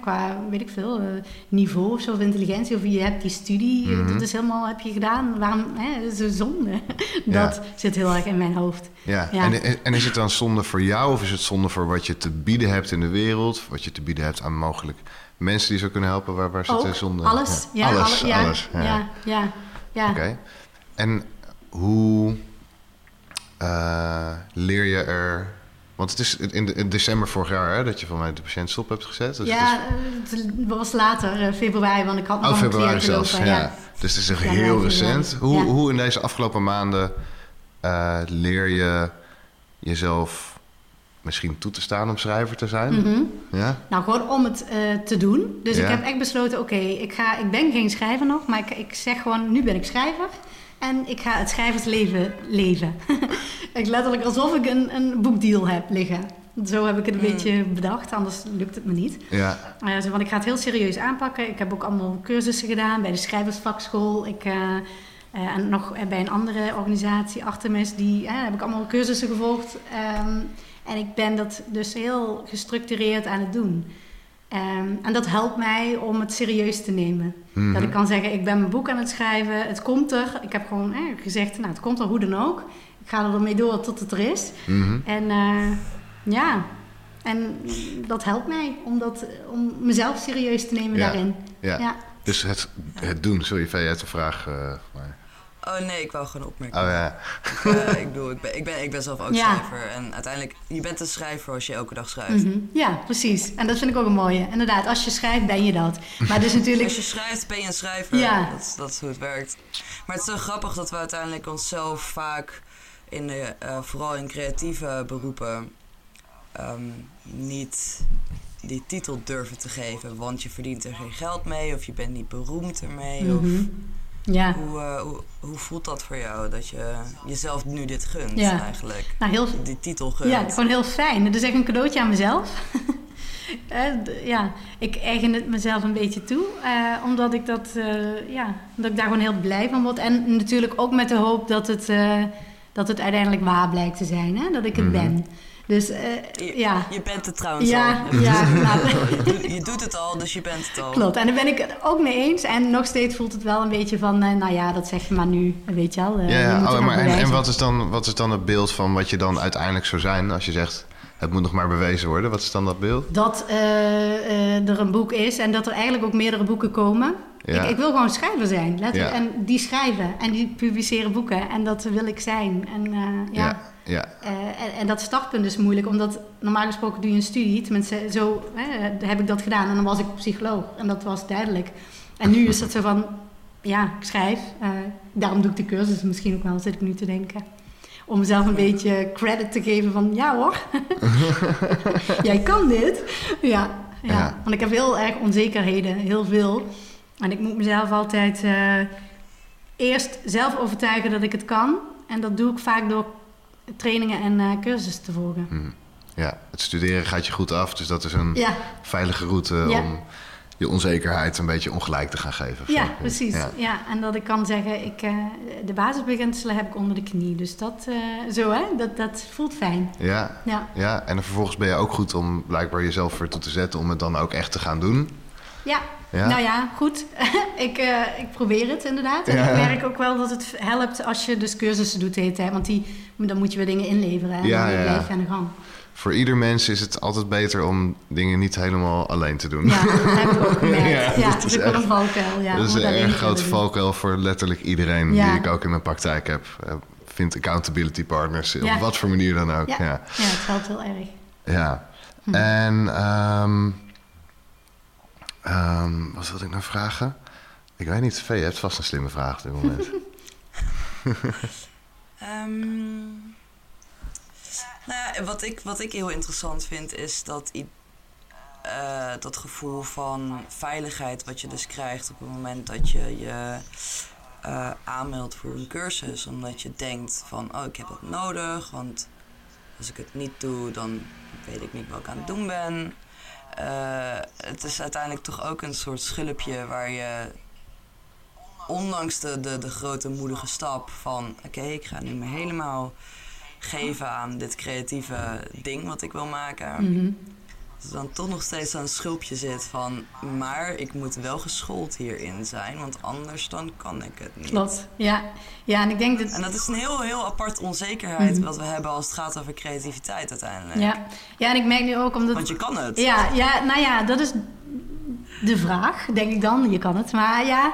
qua, weet ik veel, eh, niveau of zo, of intelligentie. Of je hebt die studie, Mhm. dat is helemaal, heb je gedaan. Waarom, hè, dat is een zonde. <laughs> Ja. Dat zit heel erg in mijn hoofd. ja. Ja. En, en is het dan zonde voor jou of is het zonde voor wat je te bieden hebt in de wereld? Wat je te bieden hebt aan mogelijk mensen die zo kunnen helpen? Waar, waar zit de zonde? alles. Ja, alles, alle- alles. Ja. Ja, ja, ja. Oké. En hoe eh, leer je er... Want het is in, de- in december vorig jaar hè, dat je van mij de patiëntstop hebt gezet. Dus ja, het is, het was later, eh, februari, want ik had nog oh, een februari zelfs. lopen, Ja. Dus het is echt heel recent. Hoe, Ja. hoe in deze afgelopen maanden eh, leer je jezelf misschien toe te staan om schrijver te zijn? Mhm. Ja? Nou, gewoon om het eh, te doen. Dus ik heb echt besloten, oké, ik ik, ik ben geen schrijver nog, maar ik, ik zeg gewoon, nu ben ik schrijver. En ik ga het schrijversleven leven. <laughs> ik letterlijk alsof ik een, een boekdeal heb liggen. Zo heb ik het een Mm. beetje bedacht, anders lukt het me niet. Ja. Eh, zo van, ik ga het heel serieus aanpakken. Ik heb ook allemaal cursussen gedaan bij de schrijversvakschool. Ik, eh, eh, en nog bij een andere organisatie, Artemis, die eh, heb ik allemaal cursussen gevolgd. Ehm, en ik ben dat dus heel gestructureerd aan het doen. Ehm, en dat helpt mij om het serieus te nemen. Mhm. Dat ik kan zeggen, ik ben mijn boek aan het schrijven. Het komt er. Ik heb gewoon eh, gezegd, nou, het komt er hoe dan ook. Ik ga er mee door tot het er is. Mhm. En eh, ja, en dat helpt mij om, dat, om mezelf serieus te nemen Ja, daarin. ja. Ja. Dus het, het doen. Sorry, je een vraag. eh, maar... Oh nee, ik wou gewoon opmerken. Oh ja. Ik, eh, ik bedoel, ik ben, ik, ben, ik ben zelf ook Ja. schrijver. En uiteindelijk, je bent een schrijver als je elke dag schrijft. Mhm. ja, precies. En dat vind ik ook een mooie. Inderdaad, als je schrijft, ben je dat. Maar dus natuurlijk... <laughs> Als je schrijft, ben je een schrijver. Ja. Dat, is- dat is hoe het werkt. Maar het is zo grappig dat we uiteindelijk onszelf vaak, in de, eh, vooral in creatieve beroepen, ehm, niet die titel durven te geven. Want je verdient er geen geld mee of je bent niet beroemd ermee. Of, Mhm. Ja, hoe, eh, hoe, hoe voelt dat voor jou dat je jezelf nu dit gunt Ja. eigenlijk? nou heel... Die titel gunt. Ja, gewoon heel fijn. Het is echt een cadeautje aan mezelf. <laughs> Eh, ja, ik eigen het mezelf een beetje toe. eh, omdat ik dat, eh, ja, dat ik daar gewoon heel blij van word. En natuurlijk ook met de hoop dat het, eh, dat het uiteindelijk waar blijkt te zijn. Hè? Dat ik het Mhm. ben. Dus eh, Je, ja. je bent het trouwens Ja, al. ja, <laughs> nou, Je doet- Je doet het al, dus je bent het al. klopt. En daar ben ik het ook mee eens. En nog steeds voelt het wel een beetje van, eh, nou ja, dat zeg je maar nu. Weet je wel. eh, Ja, Oh, maar en, wat, is dan, wat is dan het beeld van wat je dan uiteindelijk zou zijn als je zegt het moet nog maar bewezen worden? Wat is dan dat beeld? Dat er een boek is en dat er eigenlijk ook meerdere boeken komen. Ja. Ik, ik wil gewoon schrijver zijn. letterlijk. En die schrijven en die publiceren boeken. En dat wil ik zijn. En, eh, ja. Ja. Eh, en, en dat startpunt is moeilijk, omdat normaal gesproken doe je een studie. Tenminste, zo hè, heb ik dat gedaan. En dan was ik psycholoog. En dat was duidelijk. En nu is het zo van, ja, ik schrijf. eh, daarom doe ik de cursus misschien ook wel, zit ik nu te denken. Om mezelf een beetje credit te geven van, ja hoor, <laughs> jij kan dit. Ja, ja. Ja. want ik heb heel erg onzekerheden, heel veel. En ik moet mezelf altijd eh, eerst zelf overtuigen dat ik het kan. En dat doe ik vaak door trainingen en eh, cursussen te volgen. Hm. ja. Het studeren gaat je goed af, dus dat is een Ja, veilige route Ja. om je onzekerheid een beetje ongelijk te gaan geven. ja zo. precies. Ja. Ja. en dat ik kan zeggen, ik, eh, de basisbeginselen heb ik onder de knie. Dus dat, eh, zo hè, dat, dat voelt fijn. Ja. Ja, ja, en vervolgens ben je ook goed om blijkbaar jezelf ertoe te zetten om het dan ook echt te gaan doen. Ja. Ja. nou ja, goed. <laughs> ik, eh, ik probeer het inderdaad. En Ja. ik merk ook wel dat het helpt als je dus cursussen doet de hele tijd. Want die, dan moet je weer dingen inleveren. En Ja, dan ja, ja. blijf je aan de gang. Voor ieder mens is het altijd beter om dingen niet helemaal alleen te doen. Ja, dat <laughs> heb ik ook gemerkt. Ja, Ja, dat is ook een valkuil. Ja, dat is een erg doen. valkuil voor letterlijk iedereen die ik ook in mijn praktijk heb. Eh, Vind accountability partners, op wat voor manier dan ook. Ja. Ja. Het helpt heel erg. Ja. Hm. En ehm, ehm, wat wilde ik nou vragen? Ik weet niet, Vee, je hebt vast een slimme vraag op dit moment. <laughs> Ehm, nou ja, wat, ik, wat ik heel interessant vind is dat eh, dat gevoel van veiligheid wat je dus krijgt op het moment dat je je eh, aanmeldt voor een cursus. Omdat je denkt van, oh ik heb dat nodig, want als ik het niet doe dan weet ik niet wat ik aan het doen ben. Eh, het is uiteindelijk toch ook een soort schulpje waar je, ondanks de, de, de grote moedige stap van: oké, ik ga nu me helemaal geven aan dit creatieve ding wat ik wil maken. Mhm. Dan toch nog steeds zo'n schulpje zit van, maar ik moet wel geschoold hierin zijn, want anders dan kan ik het niet. Klopt, ja. Ja, en ik denk dat... En dat is een heel, heel apart onzekerheid Mhm. wat we hebben als het gaat over creativiteit uiteindelijk. Ja. ja, en ik merk nu ook omdat... Want je kan het. Ja, ja, nou ja, dat is de vraag, denk ik dan. Je kan het. Maar ja,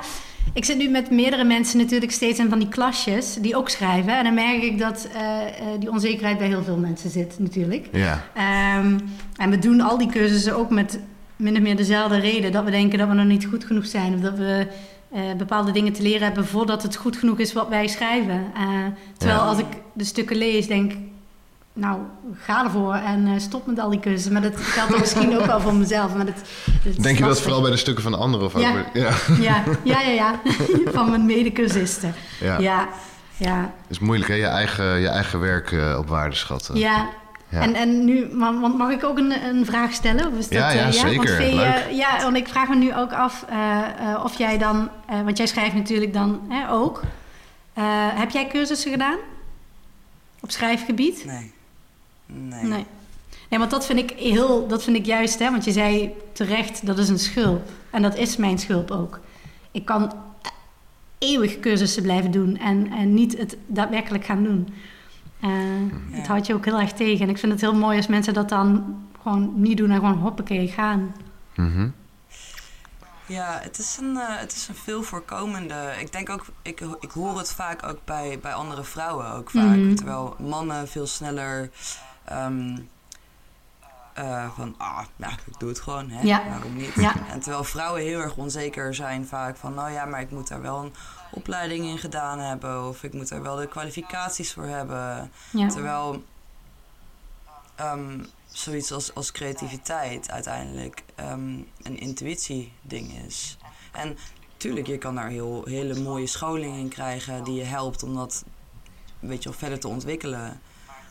ik zit nu met meerdere mensen natuurlijk steeds in van die klasjes die ook schrijven. En dan merk ik dat eh, eh, die onzekerheid bij heel veel mensen zit natuurlijk. Ja. Ehm, en we doen al die cursussen ook met min of meer dezelfde reden. Dat we denken dat we nog niet goed genoeg zijn. Of dat we eh, bepaalde dingen te leren hebben voordat het goed genoeg is wat wij schrijven. Terwijl Ja. als ik de stukken lees, denk ik, nou, ga ervoor en eh, stop met al die cursussen. Maar dat geldt misschien ook wel voor mezelf. Maar dat, dat is Denk je dat vooral bij de stukken van de anderen? Of Ja. ja. Ja, ja, ja, ja. <laughs> van mijn medecursisten. Ja. Ja, ja, Het is moeilijk, hè? Je eigen, je eigen werk eh, op waarde schatten. ja. Ja. En, en nu, want mag ik ook een, een vraag stellen? Of is dat, Ja, ja, eh, zeker. Want Vee, Leuk. ja, want ik vraag me nu ook af eh, eh, of jij dan, eh, want jij schrijft natuurlijk dan hè, ook. Eh, heb jij cursussen gedaan? Op schrijfgebied? Nee. Nee. Nee. Nee, want dat vind ik heel, dat vind ik juist, hè, want je zei terecht, dat is een schulp. En dat is mijn schulp ook. Ik kan eeuwig cursussen blijven doen en, en niet het daadwerkelijk gaan doen. Eh Ja. Het houdt je ook heel erg tegen. En ik vind het heel mooi als mensen dat dan gewoon niet doen en gewoon hoppakee gaan. Mhm. Ja, het is een, eh, het is een veel voorkomende. Ik denk ook, ik, ik hoor het vaak ook bij, bij andere vrouwen ook vaak. Mhm. Terwijl mannen veel sneller ehm, eh, van, ah, nou, ik doe het gewoon, hè? Ja. waarom niet? Ja. En terwijl vrouwen heel erg onzeker zijn vaak van, nou ja, maar ik moet daar wel een opleiding in gedaan hebben. Of ik moet er wel de kwalificaties voor hebben. Ja. Terwijl ehm, zoiets als, als creativiteit uiteindelijk ehm, een intuïtie-ding is. En tuurlijk, je kan daar heel, hele mooie scholing in krijgen die je helpt om dat weet je wel, verder te ontwikkelen.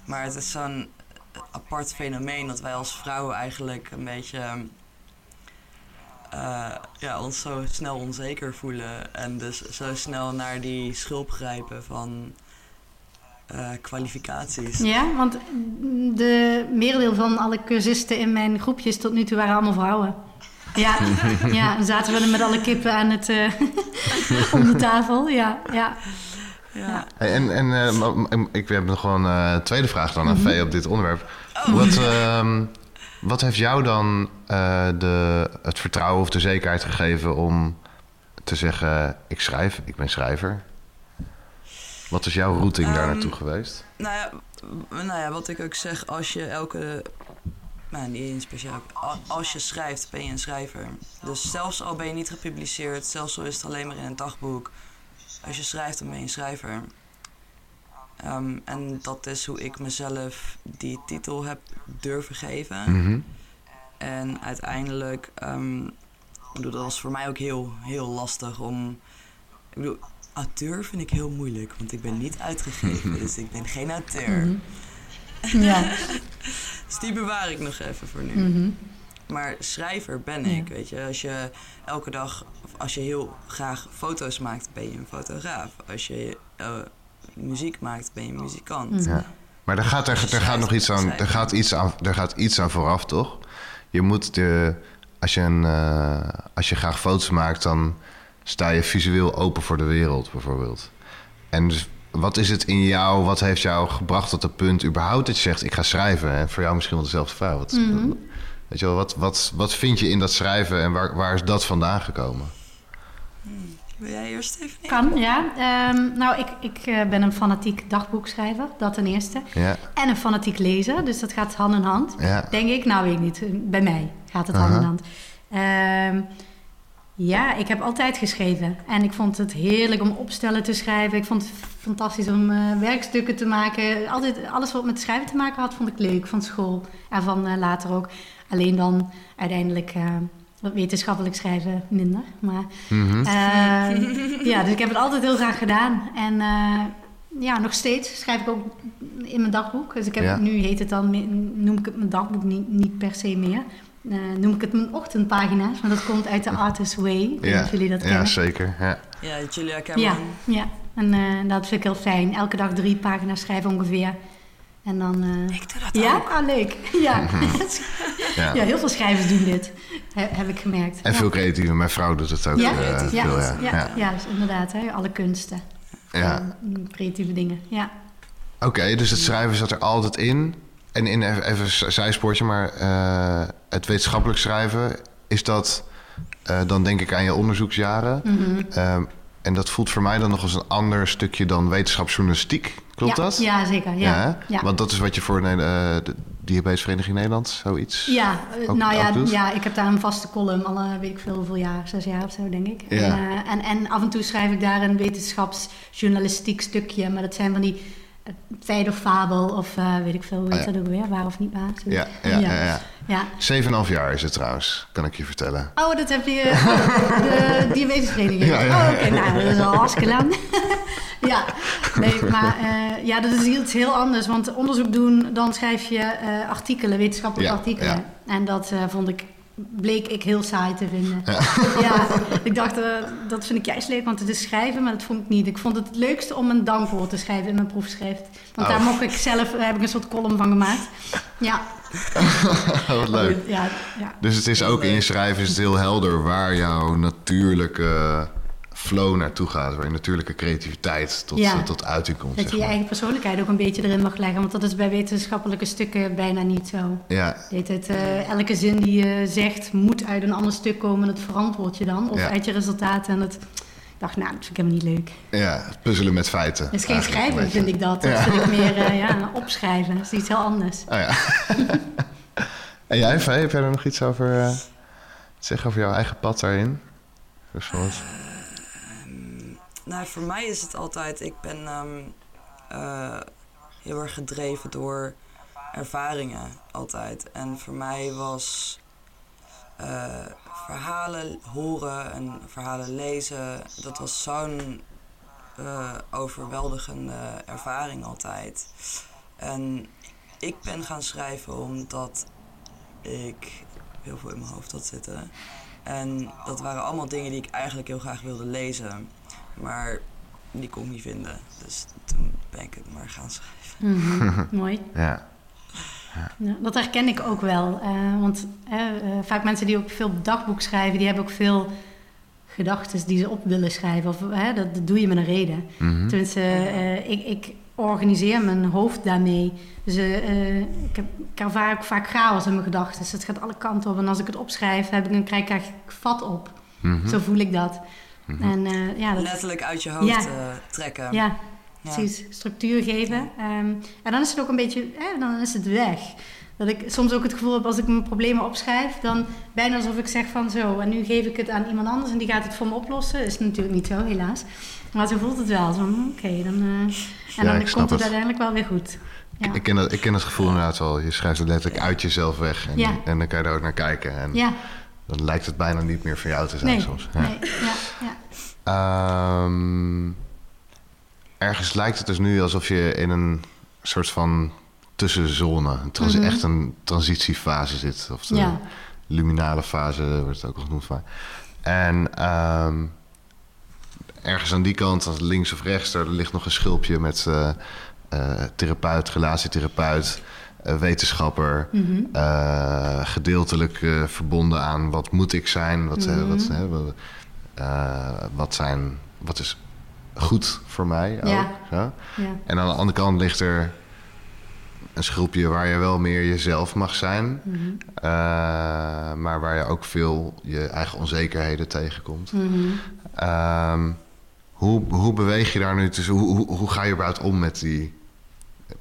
Maar het is zo'n apart fenomeen dat wij als vrouwen eigenlijk een beetje eh, ja, ons zo snel onzeker voelen. En dus zo snel naar die schulp grijpen van eh, kwalificaties. Ja, want de merendeel van alle cursisten in mijn groepjes tot nu toe waren allemaal vrouwen. Ja, <laughs> ja dan zaten we er met alle kippen aan het, eh, <laughs> om de tafel. Ja, ja. Ja. Hey, en en eh, ik heb nog gewoon eh, een tweede vraag dan aan Mhm. Vee op dit onderwerp. Oh. Wat, ehm, wat heeft jou dan eh, de, het vertrouwen of de zekerheid gegeven om te zeggen: ik schrijf, ik ben schrijver? Wat is jouw routing daar Ehm, naartoe geweest? Nou ja, nou ja, wat ik ook zeg, als je elke. Nou, niet eens speciaal. Als je schrijft, ben je een schrijver. Dus zelfs al ben je niet gepubliceerd, zelfs al is het alleen maar in een dagboek. Als je schrijft, dan ben je een schrijver. Ehm, en dat is hoe ik mezelf die titel heb durven geven. Mhm. En uiteindelijk, ehm, ik bedoel, dat was voor mij ook heel, heel lastig om. Ik bedoel, auteur vind ik heel moeilijk, want ik ben niet uitgegeven, <laughs> dus ik ben geen auteur. Mhm. <laughs> Ja. Dus die bewaar ik nog even voor nu. Mhm. Maar schrijver ben ik, weet je. Als je elke dag, of als je heel graag foto's maakt, ben je een fotograaf. Als je eh, muziek maakt, ben je een muzikant. Ja. Maar daar gaat, er, er gaat nog iets aan, er gaat iets aan, er gaat iets aan vooraf, toch? Je moet de, als je, een, eh, als je graag foto's maakt, dan sta je visueel open voor de wereld, bijvoorbeeld. En dus, wat is het in jou, wat heeft jou gebracht tot het punt überhaupt dat je zegt, ik ga schrijven? En voor jou misschien wel dezelfde vraag. Wat, Mhm. Weet je wel, wat, wat, wat vind je in dat schrijven en waar, waar is dat vandaan gekomen? Wil jij eerst even? Kan, ja. Ehm, nou, ik, ik eh, ben een fanatiek dagboekschrijver, dat ten eerste. Ja, En een fanatiek lezer, dus dat gaat hand in hand. ja. Denk ik, nou weet ik niet. Bij mij gaat het hand in hand. Ehm, ja, ik heb altijd geschreven. En ik vond het heerlijk om opstellen te schrijven. Ik vond het fantastisch om eh, werkstukken te maken. Altijd, alles wat met schrijven te maken had, vond ik leuk. Van school en van eh, later ook. Alleen dan uiteindelijk eh, wat wetenschappelijk schrijven minder. Maar Mhm. eh, ja, dus ik heb het altijd heel graag gedaan. En eh, ja, nog steeds schrijf ik ook in mijn dagboek. Dus ik heb, Ja. nu heet het dan, noem ik het mijn dagboek niet, niet per se meer. eh, noem ik het mijn ochtendpagina's, maar dat komt uit de Artist Way. Ja, jullie dat ja kennen. zeker. Ja. Ja, Julia Ja, Cameron. ja. En eh, dat vind ik heel fijn. Elke dag drie pagina's schrijven ongeveer. En dan... eh, Ik doe dat ja, ook. ah, leuk. <laughs> Ja. Ja. ja, heel veel schrijvers doen dit, he- heb ik gemerkt. En ja. veel creatieven. Mijn vrouw doet het ook. Ja, eh, ja, veel, ja, ja. Ja. ja, dus inderdaad, hè, alle kunsten. Ja. En creatieve dingen, ja. Oké, dus het schrijven zat er altijd in. En in even, een zijspoortje, maar eh, het wetenschappelijk schrijven, is dat eh, dan denk ik aan je onderzoeksjaren. Mhm. Ehm, en dat voelt voor mij dan nog als een ander stukje dan wetenschapsjournalistiek. Klopt ja, dat? Ja, zeker. Ja, ja. Want dat is wat je voor eh, de Diabetesvereniging Nederland, zoiets. Ja, eh, ook- nou ja, ja, ik heb daar een vaste column, al weet ik veel hoeveel jaar, zes jaar of zo denk ik. Ja. En, eh, en, en af en toe schrijf ik daar een wetenschapsjournalistiek stukje, maar dat zijn van die feit of fabel of eh, weet ik veel, hoe Ah, ja. dat ook weer, waar of niet waar. Ja, ja, ja. ja. Ja. Zeven en een half jaar is het trouwens, kan ik je vertellen. Oh, dat heb je, oh, de diabetesvereniging. Ja, ja, Oh, oké, nou, dat is al hartstikke lang. <laughs> ja, nee, maar eh, ja, dat is iets heel anders. Want onderzoek doen, dan schrijf je eh, artikelen, wetenschappelijke artikelen. En dat vond ik, bleek ik heel saai te vinden. <laughs> Ja, ik dacht, eh, dat vind ik juist leuk, want het is schrijven, maar dat vond ik niet. Ik vond het het leukste om een dankwoord te schrijven in mijn proefschrift. Want Oh. daar mocht ik zelf, daar heb ik een soort column van gemaakt. Ja. <laughs> Wat leuk. Ja, ja. Dus het is ook in je schrijven is het heel helder waar jouw natuurlijke flow naartoe gaat. Waar je natuurlijke creativiteit tot, Ja. tot uiting komt. Dat je je eigen persoonlijkheid ook een beetje erin mag leggen. Want dat is bij wetenschappelijke stukken bijna niet zo. Ja, Weet het, eh, elke zin die je zegt moet uit een ander stuk komen. Dat verantwoord je dan. Of Ja. uit je resultaten. En dat, ik dacht, nou, dat vind ik helemaal niet leuk. ja, puzzelen met feiten. Het is geen schrijven, vind ik dat. Dat Ja. vind ik <laughs> meer eh, ja, opschrijven. Dat is iets heel anders. Oh ja. <laughs> en jij, Vee, heb jij er nog iets over te zeggen over jouw eigen pad daarin? Bijvoorbeeld. Nou, voor mij is het altijd... Ik ben ehm, eh, heel erg gedreven door ervaringen, altijd. En voor mij was eh, verhalen horen en verhalen lezen... dat was zo'n eh, overweldigende ervaring altijd. En ik ben gaan schrijven omdat ik heel veel in mijn hoofd had zitten. En dat waren allemaal dingen die ik eigenlijk heel graag wilde lezen. Maar die kon ik niet vinden. Dus toen ben ik het maar gaan schrijven. Mhm, <laughs> Mooi. Ja. Ja, dat herken ik ook wel. eh, want eh, eh, vaak mensen die ook veel dagboek schrijven, die hebben ook veel gedachten die ze op willen schrijven. Of, hè, dat, dat doe je met een reden. Mhm. Tenminste, eh, ik, ik organiseer mijn hoofd daarmee. Dus ik, heb, ik ervaar ook vaak chaos in mijn gedachten. Dus het gaat alle kanten op. En als ik het opschrijf, heb ik, dan krijg ik eigenlijk vat op. Mhm. Zo voel ik dat. Mhm. En eh, ja, dat, Letterlijk uit je hoofd Ja. eh, trekken. ja, Ja. precies. Structuur geven. Ehm, en dan is het ook een beetje, eh, dan is het weg. Dat ik soms ook het gevoel heb als ik mijn problemen opschrijf, dan bijna alsof ik zeg van zo, en nu geef ik het aan iemand anders en die gaat het voor me oplossen. Is natuurlijk niet zo, helaas. Maar zo voelt het wel. Zo, Oké, dan, eh, en Ja, dan ik komt snap het het. uiteindelijk wel weer goed. Ja. Ik, ken dat, ik ken dat gevoel inderdaad wel. Je schrijft het letterlijk uit jezelf weg. En, Ja. en dan kan je er ook naar kijken. En ja, dan lijkt het bijna niet meer van jou te zijn nee, soms. Ja. nee, ja, ja. Ehm, ergens lijkt het dus nu alsof je in een soort van tussenzone, een Mhm. echt een transitiefase zit. Of de Ja. luminale fase wordt het ook al genoemd. van. En ehm, ergens aan die kant, links of rechts, daar ligt nog een schulpje met eh, eh, therapeut, relatietherapeut, eh, wetenschapper. Mhm. eh, gedeeltelijk eh, verbonden aan wat moet ik zijn, wat, eh, Mhm. wat, wat, wat, zijn, wat is goed voor mij. Ja. zo. ja. En aan de andere kant ligt er een schulpje waar je wel meer jezelf mag zijn, Mhm. maar waar je ook veel je eigen onzekerheden tegenkomt. Ehm, hoe, hoe beweeg je daar nu tussen? Hoe, hoe, hoe ga je überhaupt om met, die,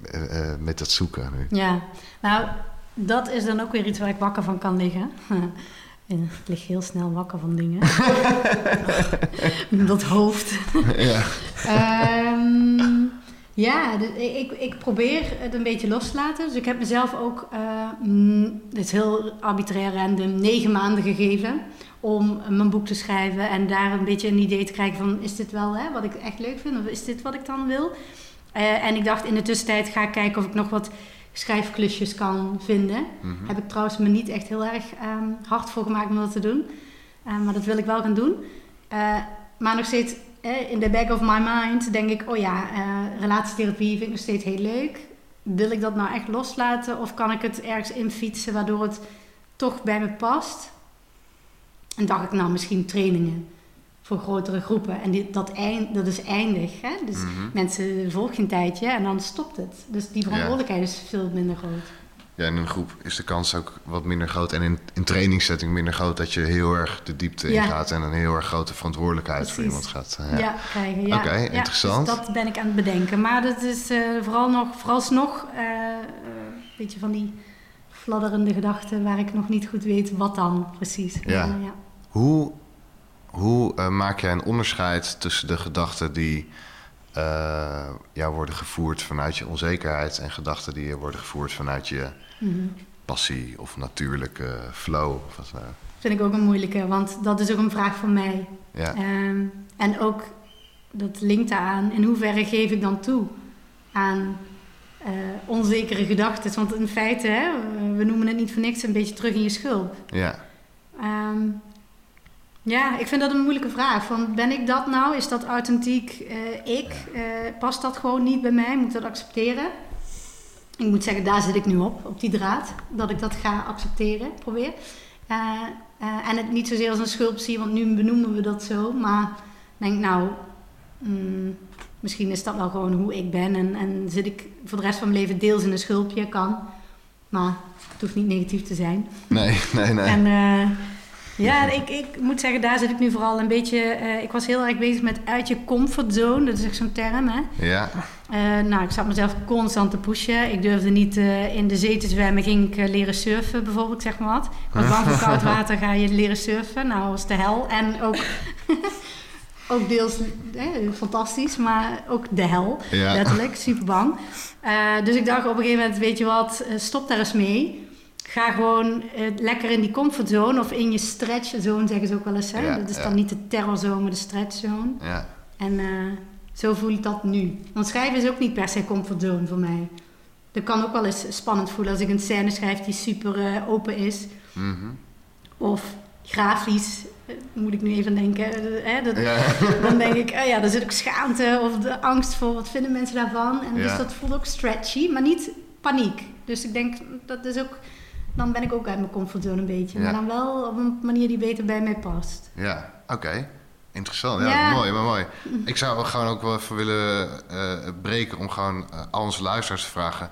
eh, eh, met dat zoeken nu? Ja, nou, dat is dan ook weer iets waar ik wakker van kan liggen. En <laughs> Ik lig heel snel wakker van dingen. <laughs> dat hoofd. ja. Ehm, ja, ik, ik probeer het een beetje los te laten. Dus ik heb mezelf ook, eh, mm, dit is heel arbitrair random, negen maanden gegeven om mijn boek te schrijven. En daar een beetje een idee te krijgen van, is dit wel hè, wat ik echt leuk vind? Of is dit wat ik dan wil? Eh, en ik dacht in de tussentijd ga ik kijken of ik nog wat schrijfklusjes kan vinden. Mhm. Heb ik trouwens me niet echt heel erg ehm, hard voor gemaakt om dat te doen. Eh, maar dat wil ik wel gaan doen. Eh, maar nog steeds eh, in the back of my mind denk ik, oh ja, eh, relatietherapie vind ik nog steeds heel leuk. Wil ik dat nou echt loslaten of kan ik het ergens infietsen waardoor het toch bij me past? En dacht ik, nou misschien trainingen voor grotere groepen. En dit, dat, eind, dat is eindig. Hè? Dus Mhm. mensen volgen een tijdje en dan stopt het. Dus die verantwoordelijkheid is veel minder groot. Ja, in een groep is de kans ook wat minder groot. En in, in trainingssetting minder groot dat je heel erg de diepte Ja. ingaat. En een heel erg grote verantwoordelijkheid voor iemand gaat. eh, Ja, ja. krijgen. Ja. Oké, Ja, interessant. Dus dat ben ik aan het bedenken. Maar dat is eh, vooral nog, vooralsnog eh, een beetje van die fladderende gedachten waar ik nog niet goed weet wat dan precies. Ja. Hoe, hoe eh, maak jij een onderscheid tussen de gedachten die eh, jou worden gevoerd vanuit je onzekerheid en gedachten die worden gevoerd vanuit je Mhm. passie of natuurlijke flow? Of wat? Vind ik ook een moeilijke, want dat is ook een vraag van mij. Ja, Ehm, en ook, dat linkt daaraan, in hoeverre geef ik dan toe aan eh, onzekere gedachten? Want in feite, hè, we noemen het niet voor niks een beetje terug in je schulp. ja, Ehm, ja, ik vind dat een moeilijke vraag. Van, ben ik dat nou? Is dat authentiek eh, ik? Eh, past dat gewoon niet bij mij? Moet ik dat accepteren? Ik moet zeggen, daar zit ik nu op, op die draad. Dat ik dat ga accepteren, probeer. Eh, en het niet zozeer als een schulp zie, want nu benoemen we dat zo. Maar ik denk, nou, mm, misschien is dat wel gewoon hoe ik ben. En, en zit ik voor de rest van mijn leven deels in een schulpje, kan. Maar het hoeft niet negatief te zijn. nee, nee, nee. En ja, ik, ik moet zeggen, daar zit ik nu vooral een beetje... eh, ik was heel erg bezig met uit je comfortzone. Dat is echt zo'n term, hè. Ja, Eh, nou, ik zat mezelf constant te pushen. Ik durfde niet eh, in de zee te zwemmen. Ging ik leren surfen, bijvoorbeeld, zeg maar wat. Ik was bang voor <laughs> koud water, ga je leren surfen. Nou, dat was de hel. En ook, <laughs> ook deels eh, fantastisch, maar ook de hel. ja. Letterlijk, super bang. Dus ik dacht op een gegeven moment, weet je wat, stop daar eens mee. Ga gewoon eh, lekker in die comfortzone of in je stretchzone, zeggen ze ook wel eens. Hè? Ja, dat is ja. dan niet de terrorzone, maar de stretchzone. ja. En eh, zo voel ik dat nu. Want schrijven is ook niet per se comfortzone voor mij. Dat kan ook wel eens spannend voelen als ik een scène schrijf die super eh, open is. Mhm. Of grafisch, moet ik nu even denken. hè, dat, ja. <laughs> dan denk ik, oh ja, daar zit ook schaamte of de angst voor wat vinden mensen daarvan. En dus dat voelt ook stretchy, maar niet paniek. Dus ik denk, dat is ook, dan ben ik ook uit mijn comfortzone een beetje. Ja. Maar dan wel op een manier die beter bij mij past. Ja, oké. Interessant. Ja, Ja. mooi, maar mooi. <laughs> Ik zou gewoon ook wel even willen eh, breken om gewoon eh, al onze luisteraars te vragen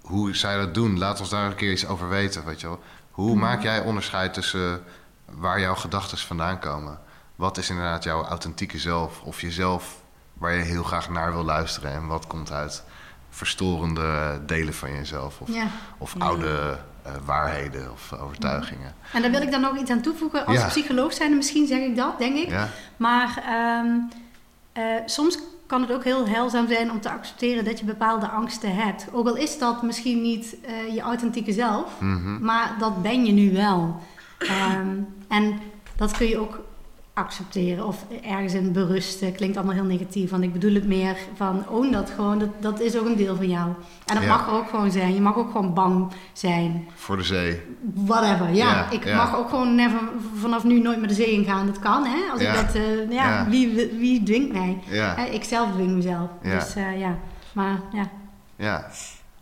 hoe zij dat doen. Laat ons daar een keer iets over weten, weet je wel. Hoe maak jij onderscheid tussen waar jouw gedachten vandaan komen? Wat is inderdaad jouw authentieke zelf of jezelf waar je heel graag naar wil luisteren en wat komt uit verstorende delen van jezelf of, of oude eh, waarheden of overtuigingen? En daar wil ik dan nog iets aan toevoegen. Als Ja. psycholoog zijn, misschien zeg ik dat, denk ik. Ja, Maar ehm, eh, soms kan het ook heel heilzaam zijn om te accepteren dat je bepaalde angsten hebt. Ook al is dat misschien niet eh, je authentieke zelf, Mhm. maar dat ben je nu wel. Ehm, en dat kun je ook accepteren of ergens in berusten. Klinkt allemaal heel negatief, want ik bedoel het meer van own dat gewoon. Dat, dat is ook een deel van jou. En dat Ja. mag er ook gewoon zijn. Je mag ook gewoon bang zijn. voor de zee. Whatever, ja. Ja, ik ja. mag ook gewoon never, vanaf nu nooit meer de zee ingaan. Dat kan, hè. Als ik dat, eh, ja. Wie, wie dwingt mij? Hè, ik zelf dwing mezelf. Dus eh, ja, maar ja. Ja,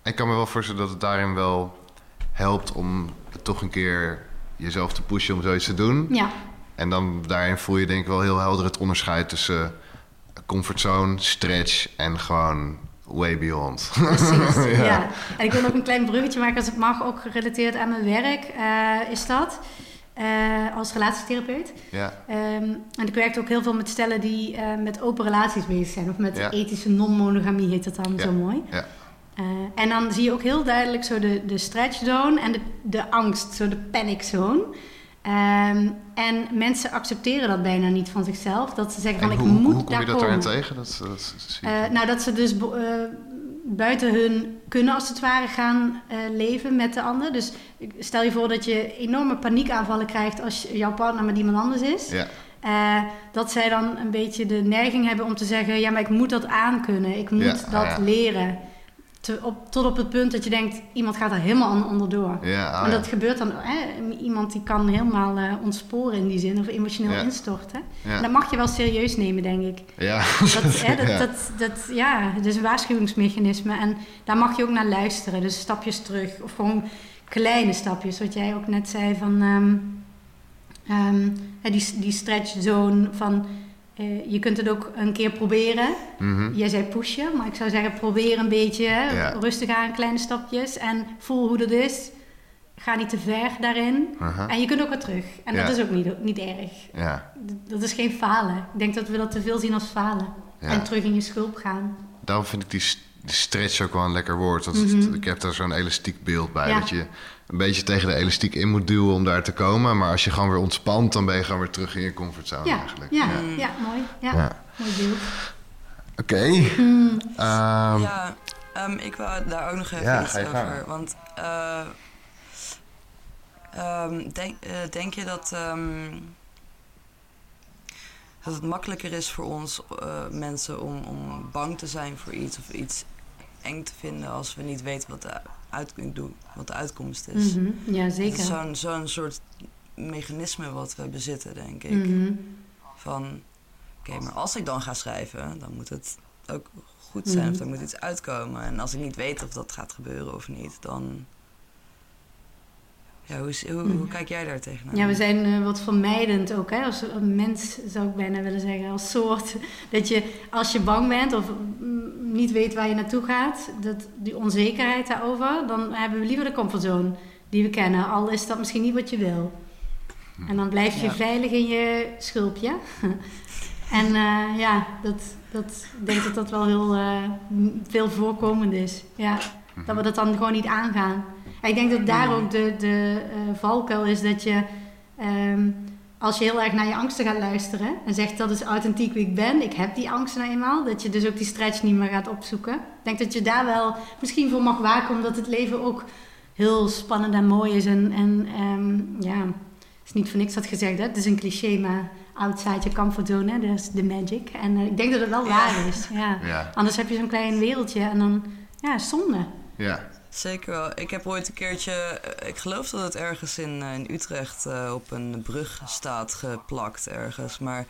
ik kan me wel voorstellen dat het daarin wel helpt om toch een keer jezelf te pushen om zoiets te doen. Ja, En dan daarin voel je denk ik wel heel helder het onderscheid tussen comfortzone, stretch en gewoon way beyond. precies. <laughs> Ja. ja. En ik wil nog een klein bruggetje maken als het mag, ook gerelateerd aan mijn werk. eh, is dat eh, als relatietherapeut. ja, Ehm, en ik werk ook heel veel met stellen die eh, met open relaties bezig zijn. Of met Ja. ethische non-monogamie heet dat dan Ja. zo mooi. Ja. Eh, en dan zie je ook heel duidelijk zo de, de stretch zone en de, de angst, zo de panic zone. Ehm, en mensen accepteren dat bijna niet van zichzelf. Dat ze zeggen van ik moet hoe kom daar je dat komen. daarin tegen? Dat, dat. Eh, nou, dat ze dus eh, buiten hun kunnen als het ware gaan eh, leven met de ander. Dus stel je voor dat je enorme paniekaanvallen krijgt als jouw partner met iemand anders is. ja, dat zij dan een beetje de neiging hebben om te zeggen: ja, maar ik moet dat aankunnen, ik moet Ja, dat ah, ja. leren. Te, op, tot op het punt dat je denkt, iemand gaat er helemaal aan onderdoor. Ja, ah, en dat ja. gebeurt dan, hè, iemand die kan helemaal eh, ontsporen in die zin, of emotioneel Ja. instorten. Ja. En dat mag je wel serieus nemen, denk ik. Ja. Dat, hè, <laughs> dat, Ja. dat, dat, ja, het is een waarschuwingsmechanisme en daar mag je ook naar luisteren. Dus stapjes terug of gewoon kleine stapjes. Wat jij ook net zei van ehm, ehm, die, die stretch zone van eh, je kunt het ook een keer proberen. Mhm. Jij zei pushen, maar ik zou zeggen probeer een beetje Ja. rustig aan, kleine stapjes en voel hoe dat is. Ga niet te ver daarin. En je kunt ook weer terug. En Ja. dat is ook niet, niet erg. Ja. Dat is geen falen. Ik denk dat we dat te veel zien als falen. En terug in je schulp gaan. Daarom vind ik die, st- die stretch ook wel een lekker woord. Want het- Mhm. ik heb daar zo'n elastiek beeld bij. Dat je een beetje tegen de elastiek in moet duwen om daar te komen. Maar als je gewoon weer ontspant, dan ben je gewoon weer terug in je comfortzone Ja, eigenlijk. ja, ja. mooi. Ja, Ja. mooi beeld. Oké. Hmm. Ehm, ja, ehm, ik wou daar ook nog even Ja, iets over. gang. Want eh, ehm, denk, eh, denk je dat, ehm, dat het makkelijker is voor ons eh, mensen om, om bang te zijn voor iets of iets eng te vinden als we niet weten wat de, uit, wat de uitkomst is? Mhm. Ja, zeker. zo'n zo'n soort mechanisme wat we bezitten, denk ik. Mhm. Van, oké, maar als ik dan ga schrijven, dan moet het ook goed zijn Mhm. of er moet iets uitkomen. En als ik niet weet of dat gaat gebeuren of niet, dan. Ja, hoe, is- hoe, hoe Mhm. kijk jij daar tegenaan? Ja, we zijn eh, wat vermijdend ook, hè? als een mens zou ik bijna willen zeggen, als soort. <laughs> Dat je als je bang bent of mm, niet weet waar je naartoe gaat, dat, die onzekerheid daarover, dan hebben we liever de comfortzone die we kennen, al is dat misschien niet wat je wil. En dan blijf je Ja. veilig in je schulpje. <laughs> en eh, ja, dat, dat, ik denk dat dat wel heel eh, veel voorkomend is. Ja, dat we dat dan gewoon niet aangaan. En ik denk dat daar ook de, de eh, valkuil is dat je, ehm, als je heel erg naar je angsten gaat luisteren en zegt dat is authentiek wie ik ben, ik heb die angsten nou eenmaal, dat je dus ook die stretch niet meer gaat opzoeken. Ik denk dat je daar wel misschien voor mag waken, omdat het leven ook heel spannend en mooi is. En, en ehm, ja, het is niet voor niks dat gezegd, hè? het is een cliché, maar outside je comfortzone, dat is de magic. En eh, ik denk dat het wel Ja. waar is. Ja. ja. Anders heb je zo'n klein wereldje en dan, ja, zonde. Ja. Zeker wel. Ik heb ooit een keertje, eh, ik geloof dat het ergens in, eh, in Utrecht eh, op een brug staat geplakt ergens. Maar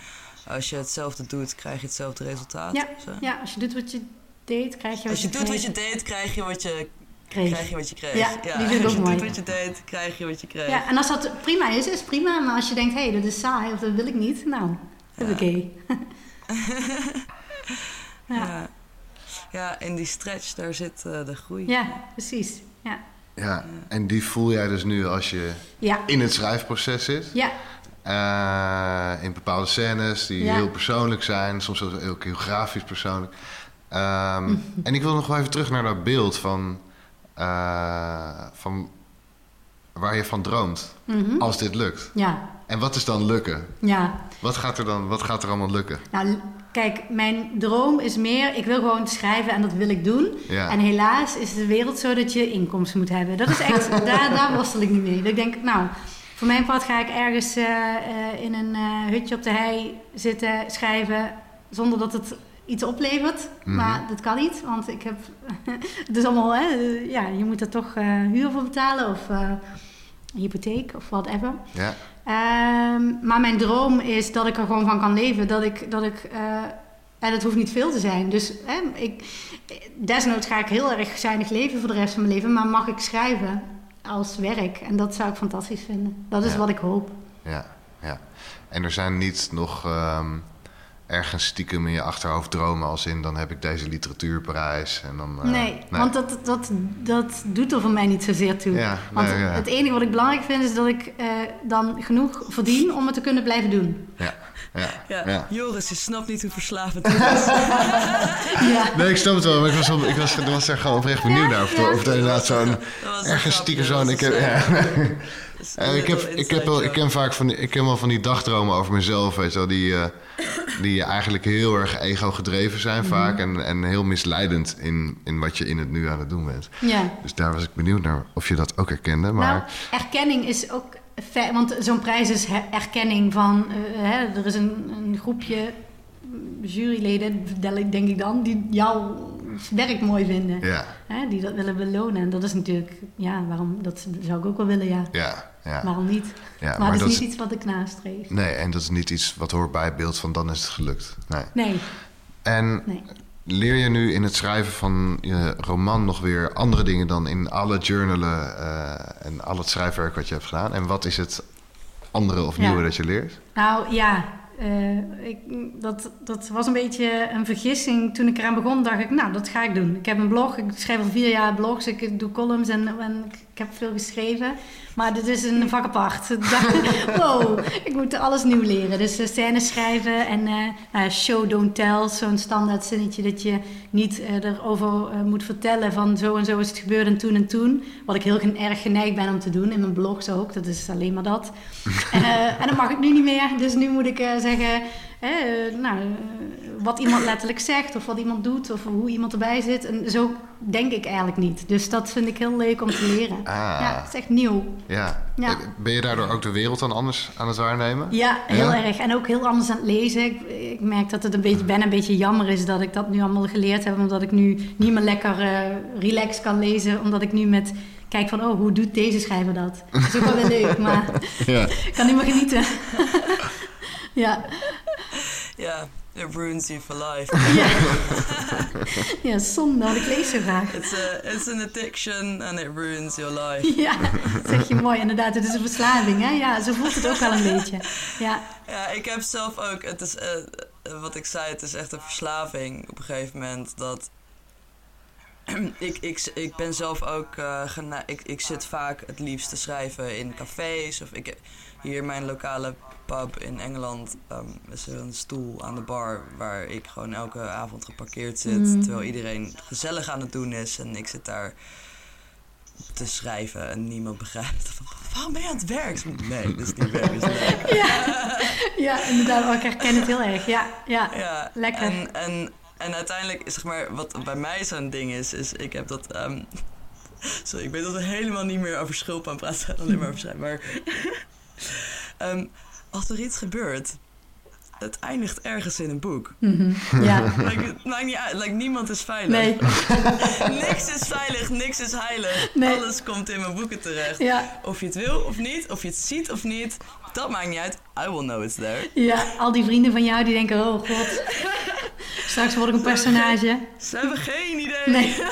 als je hetzelfde doet, krijg je hetzelfde resultaat. Ja, zo. Ja, als je doet wat je deed, krijg je wat Als je doet wat kreeg. je deed, krijg je wat je kreeg. krijg je wat je kreeg. Ja, die vind ik als je doet wat je deed, krijg je wat je kreeg. Ja, en als dat prima is, is prima. Maar als je denkt, hé, hey, dat is saai of dat wil ik niet, nou, oké. <laughs> <laughs> ja. Ja. Ja, in die stretch, daar zit eh, de groei. ja, precies. Ja. ja. En die voel jij dus nu als je Ja. in het schrijfproces zit. Ja. Eh, in bepaalde scènes die Ja. heel persoonlijk zijn, soms ook heel, heel grafisch persoonlijk. Ehm, <laughs> en ik wil nog wel even terug naar dat beeld van, eh, van waar je van droomt Mhm. als dit lukt. Ja. En wat is dan lukken? Ja. Wat gaat er dan wat gaat er allemaal lukken? Nou, kijk, mijn droom is meer, ik wil gewoon schrijven en dat wil ik doen. Ja. En helaas is de wereld zo dat je inkomsten moet hebben. Dat is echt, <laughs> daar, daar worstel ik niet mee. Dat ik denk, nou, voor mijn part ga ik ergens eh, eh, in een eh, hutje op de hei zitten schrijven zonder dat het iets oplevert. Mhm. Maar dat kan niet, want ik heb, <laughs> het is allemaal, hè, ja, je moet er toch huur voor betalen of hypotheek of whatever. Ja, Ehm, maar mijn droom is dat ik er gewoon van kan leven. Dat ik, dat ik eh, en het hoeft niet veel te zijn. Dus hè, ik, desnoods ga ik heel erg zuinig leven voor de rest van mijn leven. Maar mag ik schrijven als werk. En dat zou ik fantastisch vinden. Dat is Ja. wat ik hoop. ja, ja. En er zijn niet nog ehm, ergens stiekem in je achterhoofd dromen als in dan heb ik deze literatuurprijs en dan. eh, nee, want dat, dat, dat doet er voor mij niet zozeer toe. Ja, want nee, ja. het enige wat ik belangrijk vind is dat ik eh, dan genoeg verdien om het te kunnen blijven doen. Ja, ja, Ja, ja. Joris, je snapt niet hoe verslavend <laughs> het is. Ja. Nee, ik snap het wel, maar ik was, ik was, ik was er gewoon oprecht benieuwd naar. Of, Ja. of er inderdaad zo'n ergens stiekem zo'n... Ik, heb, ja. ik, heb, ik, heb wel, ik ken vaak van die, ik ken wel van die dagdromen over mezelf, weet je wel, die, eh, die eigenlijk heel erg ego gedreven zijn Mhm. vaak en, en heel misleidend in, in wat je in het nu aan het doen bent. ja. Dus daar was ik benieuwd naar of je dat ook herkende. Maar Nou, erkenning is ook... Want zo'n prijs is erkenning van... eh, hè, er is een, een groepje juryleden, denk ik dan... die jou werk mooi vinden. Ja, Hè, die dat willen belonen. En dat is natuurlijk, ja, waarom, dat zou ik ook wel willen, ja. ja, ja. Waarom niet? ja maar, dat dat is niet iets wat ik nastreef. Nee, en dat is niet iets wat hoort bij het beeld van dan is het gelukt. Nee. Nee, En nee. leer je nu in het schrijven van je roman nog weer andere dingen dan in alle journalen eh, en al het schrijfwerk wat je hebt gedaan? En wat is het andere of Ja. nieuwe dat je leert? Nou ja, eh, ik, dat, dat was een beetje een vergissing. Toen ik eraan begon, dacht ik, nou, dat ga ik doen. Ik heb een blog, ik schrijf al vier jaar blogs, ik doe columns en, en ik heb veel geschreven. Maar dit is een vak apart. <laughs> Wow, ik moet alles nieuw leren. Dus uh, scènes schrijven en uh, show, don't tell. Zo'n standaard zinnetje dat je niet uh, erover moet vertellen van zo en zo is het gebeurd en toen en toen. Wat ik heel erg geneigd ben om te doen, in mijn blogs ook. Dat is alleen maar dat. <laughs> en dat mag ik nu niet meer. Dus nu moet ik zeggen, nou, wat iemand letterlijk zegt of wat iemand doet of hoe iemand erbij zit. En zo denk ik eigenlijk niet. Dus dat vind ik heel leuk om te leren. Ah. Ja, het is echt nieuw. Ja. ja. Ben je daardoor ook de wereld dan anders aan het waarnemen? Ja, heel ja? erg. En ook heel anders aan het lezen. Ik, ik merk dat het een beetje, ben een beetje jammer is dat ik dat nu allemaal geleerd heb. Omdat ik nu niet meer lekker uh, relaxed kan lezen. Omdat ik nu met kijk van, oh, hoe doet deze schrijver dat? Dat is ook wel weer leuk, maar <laughs> ja. <laughs> ik kan niet meer genieten. <laughs> ja. Ja, it ruins you for life. ja. <laughs> ja, zonde, ik lees zo graag. It's, a, it's an addiction and it ruins your life. <laughs> ja, dat zeg je mooi. Inderdaad, het is een verslaving, hè? Ja, zo voelt het ook wel een beetje. Ja, ja ik heb zelf ook... Het is, uh, wat ik zei, het is echt een verslaving op een gegeven moment. Dat... <clears throat> ik, ik, ik ben zelf ook... Uh, ik, ik zit vaak het liefst te schrijven in cafés. Of ik, hier mijn lokale pub in Engeland um, is er een stoel aan de bar waar ik gewoon elke avond geparkeerd zit. Mm. Terwijl iedereen gezellig aan het doen is en ik zit daar te schrijven en niemand begrijpt. Waarom ben je aan het werk? Nee, dat is niet werk, dat is <laughs> leuk. Ja, ja inderdaad, ik herken het heel erg. Ja, ja, ja lekker. En, en, en uiteindelijk, zeg maar, wat bij mij zo'n ding is, is ik heb dat... Um, <laughs> sorry, ik weet dat we helemaal niet meer over schulp aan praten, <laughs> alleen maar over schrijven. Maar um, als er iets gebeurt, het eindigt ergens in een boek. Mm-hmm. Ja. <laughs> like, het maakt niet uit. Like, niemand is veilig. Nee. <laughs> niks is veilig, niks is heilig. Nee. Alles komt in mijn boeken terecht. Ja. Of je het wil of niet, of je het ziet of niet, dat maakt niet uit. I will know it's there. Ja, al die vrienden van jou die denken, oh god, straks word ik een personage. Ze hebben geen idee. Nee. <laughs>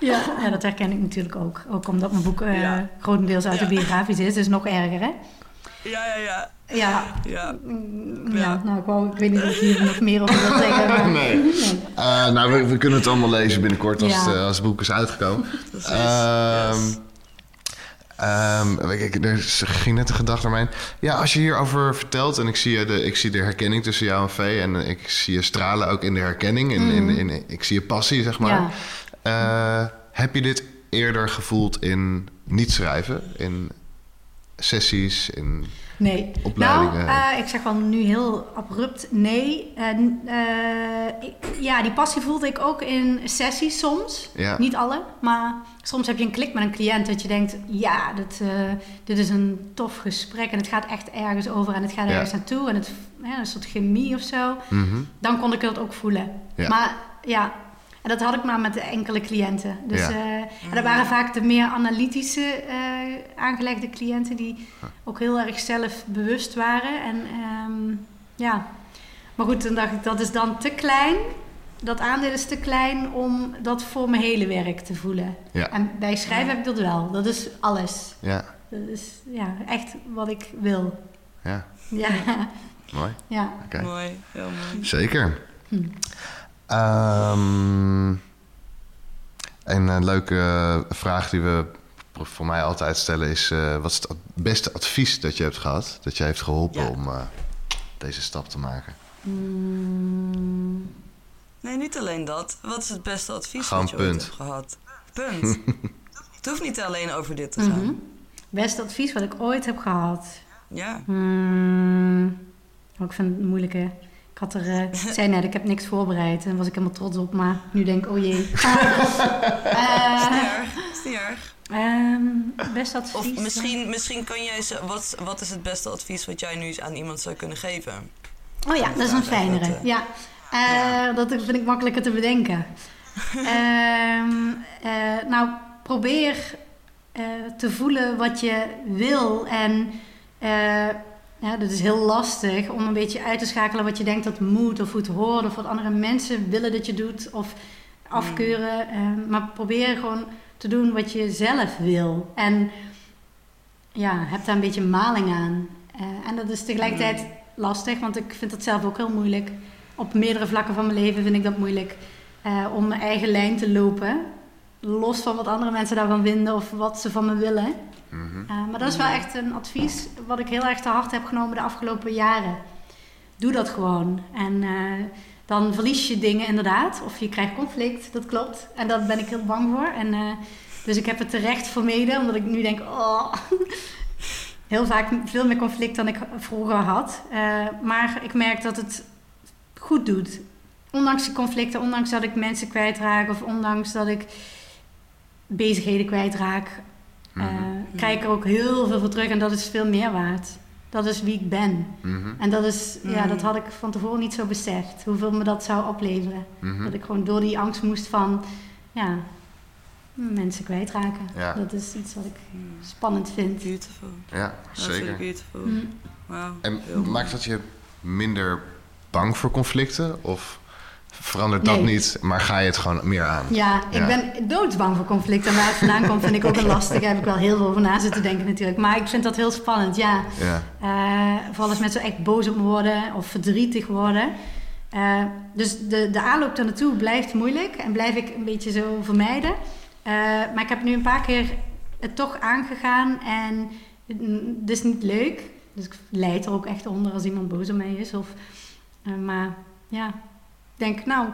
Ja, ja, dat herken ik natuurlijk ook. Ook omdat mijn boek uh, Ja. grotendeels autobiografisch is. Dus nog erger, hè? Ja, ja, ja. Ja, ja. Mm, ja. nou, ik, wou, ik weet niet of ik hier nog meer over wil zeggen. Maar... <laughs> Nee. Uh, nou, we, we, kunnen het allemaal lezen binnenkort als, Ja. het, uh, als het boek is uitgekomen. <laughs> Precies. Ehm, Yes. ehm, ik, er ging net een gedachte door mij. Ja, als je hierover vertelt en ik zie, de, ik zie de herkenning tussen jou en Vee... en ik zie je stralen ook in de herkenning, in, in, in, ik zie je passie, zeg maar. Ja. Eh, heb je dit eerder gevoeld in niet schrijven? In sessies, in... Nee. Opleidingen. Nou, uh, ik zeg wel nu heel abrupt nee. En, uh, ik, ja, die passie voelde ik ook in sessies soms. Ja. Niet alle, maar soms heb je een klik met een cliënt dat je denkt... ja, dit, uh, dit is een tof gesprek en het gaat echt ergens over en het gaat Ja. ergens naartoe. En het, ja, een soort chemie of zo. Mhm. Dan kon ik dat ook voelen. Ja. Maar ja, en dat had ik maar met enkele cliënten. Dus, Ja. eh, en dat waren vaak de meer analytische eh, aangelegde cliënten die ook heel erg zelfbewust waren. En ehm, ja, maar goed, toen dacht ik dat is dan te klein. Dat aandeel is te klein om dat voor mijn hele werk te voelen. Ja. En bij schrijven heb ik dat wel. Dat is alles. Ja, Dat is ja, echt wat ik wil. ja, Ja, mooi. ja. Oké. Mooi, heel mooi. Zeker. Hm. Ehm, een eh, leuke eh, vraag die we voor mij altijd stellen is... eh, wat is het beste advies dat je hebt gehad? Dat je heeft geholpen Ja. om eh, deze stap te maken? Mm, Nee, niet alleen dat. Wat is het beste advies Gewoon dat je ooit hebt gehad? Punt. <laughs> het hoeft niet alleen over dit te gaan. mhm. Beste advies wat ik ooit heb gehad. Ja. Hmm, oh, ik vind het een moeilijke. Had er, eh, ik zei net, ik heb niks voorbereid. En was ik helemaal trots op. Maar nu denk ik, oh jee. <laughs> Is Eh, niet erg. Is niet erg. ehm, best advies. Of misschien, misschien kan jij... ze- Wat, wat is het beste advies wat jij nu aan iemand zou kunnen geven? Oh ja, dat is een fijnere. wat, eh, Ja. Eh, Ja. Dat vind ik makkelijker te bedenken. <laughs> Eh, nou, probeer eh, te voelen wat je wil. En eh, ja, dat is heel lastig om een beetje uit te schakelen wat je denkt dat moet of hoe het hoort. Of wat andere mensen willen dat je doet of afkeuren. Ehm, maar probeer gewoon te doen wat je zelf wil. En ja, heb daar een beetje maling aan. Eh, en dat is tegelijkertijd lastig, want ik vind dat zelf ook heel moeilijk. Op meerdere vlakken van mijn leven vind ik dat moeilijk. eh, om mijn eigen lijn te lopen. Los van wat andere mensen daarvan vinden of wat ze van me willen. Mhm. Eh, maar dat is wel echt een advies wat ik heel erg te hard heb genomen de afgelopen jaren. Doe dat gewoon. En eh, dan verlies je dingen inderdaad. Of je krijgt conflict, dat klopt. En daar ben ik heel bang voor. En, eh, dus ik heb het terecht vermeden, omdat ik nu denk... Oh, <laughs> heel vaak veel meer conflict dan ik vroeger had. Eh, maar ik merk dat het goed doet. Ondanks die conflicten, ondanks dat ik mensen kwijtraak... of ondanks dat ik bezigheden kwijtraak... eh, Mhm. krijg ik er ook heel veel voor terug en dat is veel meer waard. Dat is wie ik ben. Mhm. En dat, is, ja, Mhm. dat had ik van tevoren niet zo beseft. Hoeveel me dat zou opleveren. Mhm. Dat ik gewoon door die angst moest van ja, mensen kwijtraken. Ja. Dat is iets wat ik spannend vind. Beautiful. Ja, zeker. beautiful. Mm. Wauw. En maakt dat je minder bang voor conflicten? Of verandert dat Nee. niet, maar ga je het gewoon meer aan? Ja, ik Ja. ben doodsbang voor conflict. En waar het vandaan komt vind ik ook een <laughs> lastig. Daar heb ik wel heel veel over na zitten denken natuurlijk. Maar ik vind dat heel spannend, ja. Ja. Eh, vooral als mensen echt boos op me worden of verdrietig worden. Eh, dus de, de aanloop daar naartoe blijft moeilijk en blijf ik een beetje zo vermijden. Eh, maar ik heb nu een paar keer het toch aangegaan en het is niet leuk. Dus ik leid er ook echt onder als iemand boos op mij is. Of, maar ja, denk nou,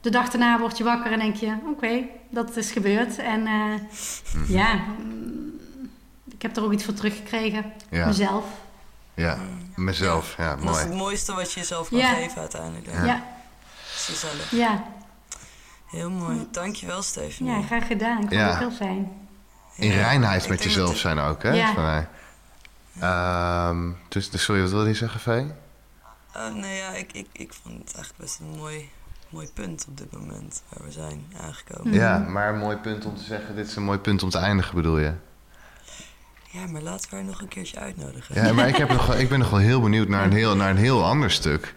de dag daarna word je wakker en denk je, oké, dat is gebeurd. En eh, Mhm. ja, mm, ik heb er ook iets voor teruggekregen. Ja. Mezelf. ja, mezelf. Ja, Dat is het mooi. mooiste wat je jezelf kan Ja. geven uiteindelijk. hè? Ja. Ja, ja, Heel mooi. Dankjewel, Stephanie. ja, graag gedaan. Ik vond Ja. het heel fijn. In reinheid met jezelf zijn ook, hè? Ja. Van mij. Ehm, dus, dus sorry, wat wilde je zeggen, Vee? Oh, nee, ja, ik, ik, ik vond het eigenlijk best een mooi, mooi punt op dit moment waar we zijn aangekomen. Mhm. Ja, maar een mooi punt om te zeggen, dit is een mooi punt om te eindigen, bedoel je? Ja, maar laten we haar nog een keertje uitnodigen. Ja, maar ik, heb nog, ik ben nog wel heel benieuwd naar een heel, naar een heel ander stuk.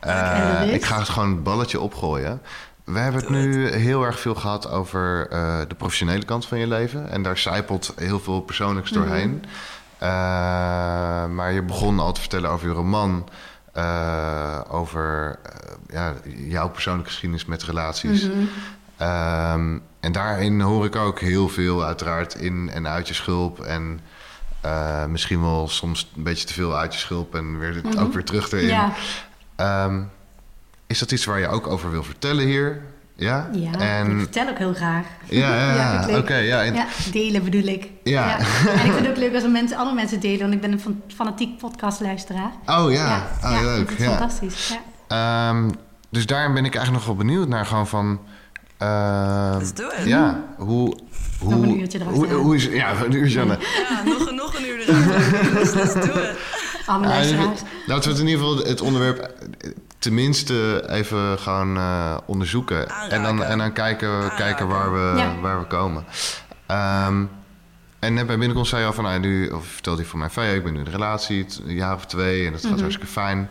Eh, ik ga het gewoon het balletje opgooien. We hebben het Doe nu heel erg veel gehad over eh, de professionele kant van je leven. En daar zijpelt heel veel persoonlijks doorheen. Eh, maar je begon al te vertellen over je roman. Eh, over eh, ja, jouw persoonlijke geschiedenis met relaties. Mhm. Ehm, en daarin hoor ik ook heel veel, uiteraard, in en uit je schulp. En eh, misschien wel soms een beetje te veel uit je schulp en weer Mhm. ook weer terug erin. Ja, Ehm, is dat iets waar je ook over wil vertellen hier? Ja? ja ik En, vertel ook heel graag. ja, ja, <laughs> Ja, ja. vind ik oké. leuk. ja, en- Ja, delen bedoel ik. Ja. En ik vind het ook leuk als er mensen, andere mensen delen, want ik ben een fan- fanatiek podcastluisteraar. Oh ja, oh, ja, leuk. Ja. fantastisch. Ja. Ehm, dus daarin ben ik eigenlijk nog wel benieuwd naar gewoon van... ehm, Let's do it. Ja, hoe... hoe Nog een uurtje hoe, erachteraan. hoe is, ja, een uurtje aan de- Ja, nog, een- nog een uur eraan. <laughs> Dus let's do it. Ja, luisteraars. laten we het in ieder geval het onderwerp tenminste even gaan eh, onderzoeken. En dan, en dan kijken, Aanraken. kijken waar, we, Ja. waar we komen. Ehm, en net bij binnenkomst zei je al van, nou, nu, of vertelde je van mijn vijf, ik ben nu in een relatie, een jaar of twee, en dat gaat Mhm. hartstikke fijn.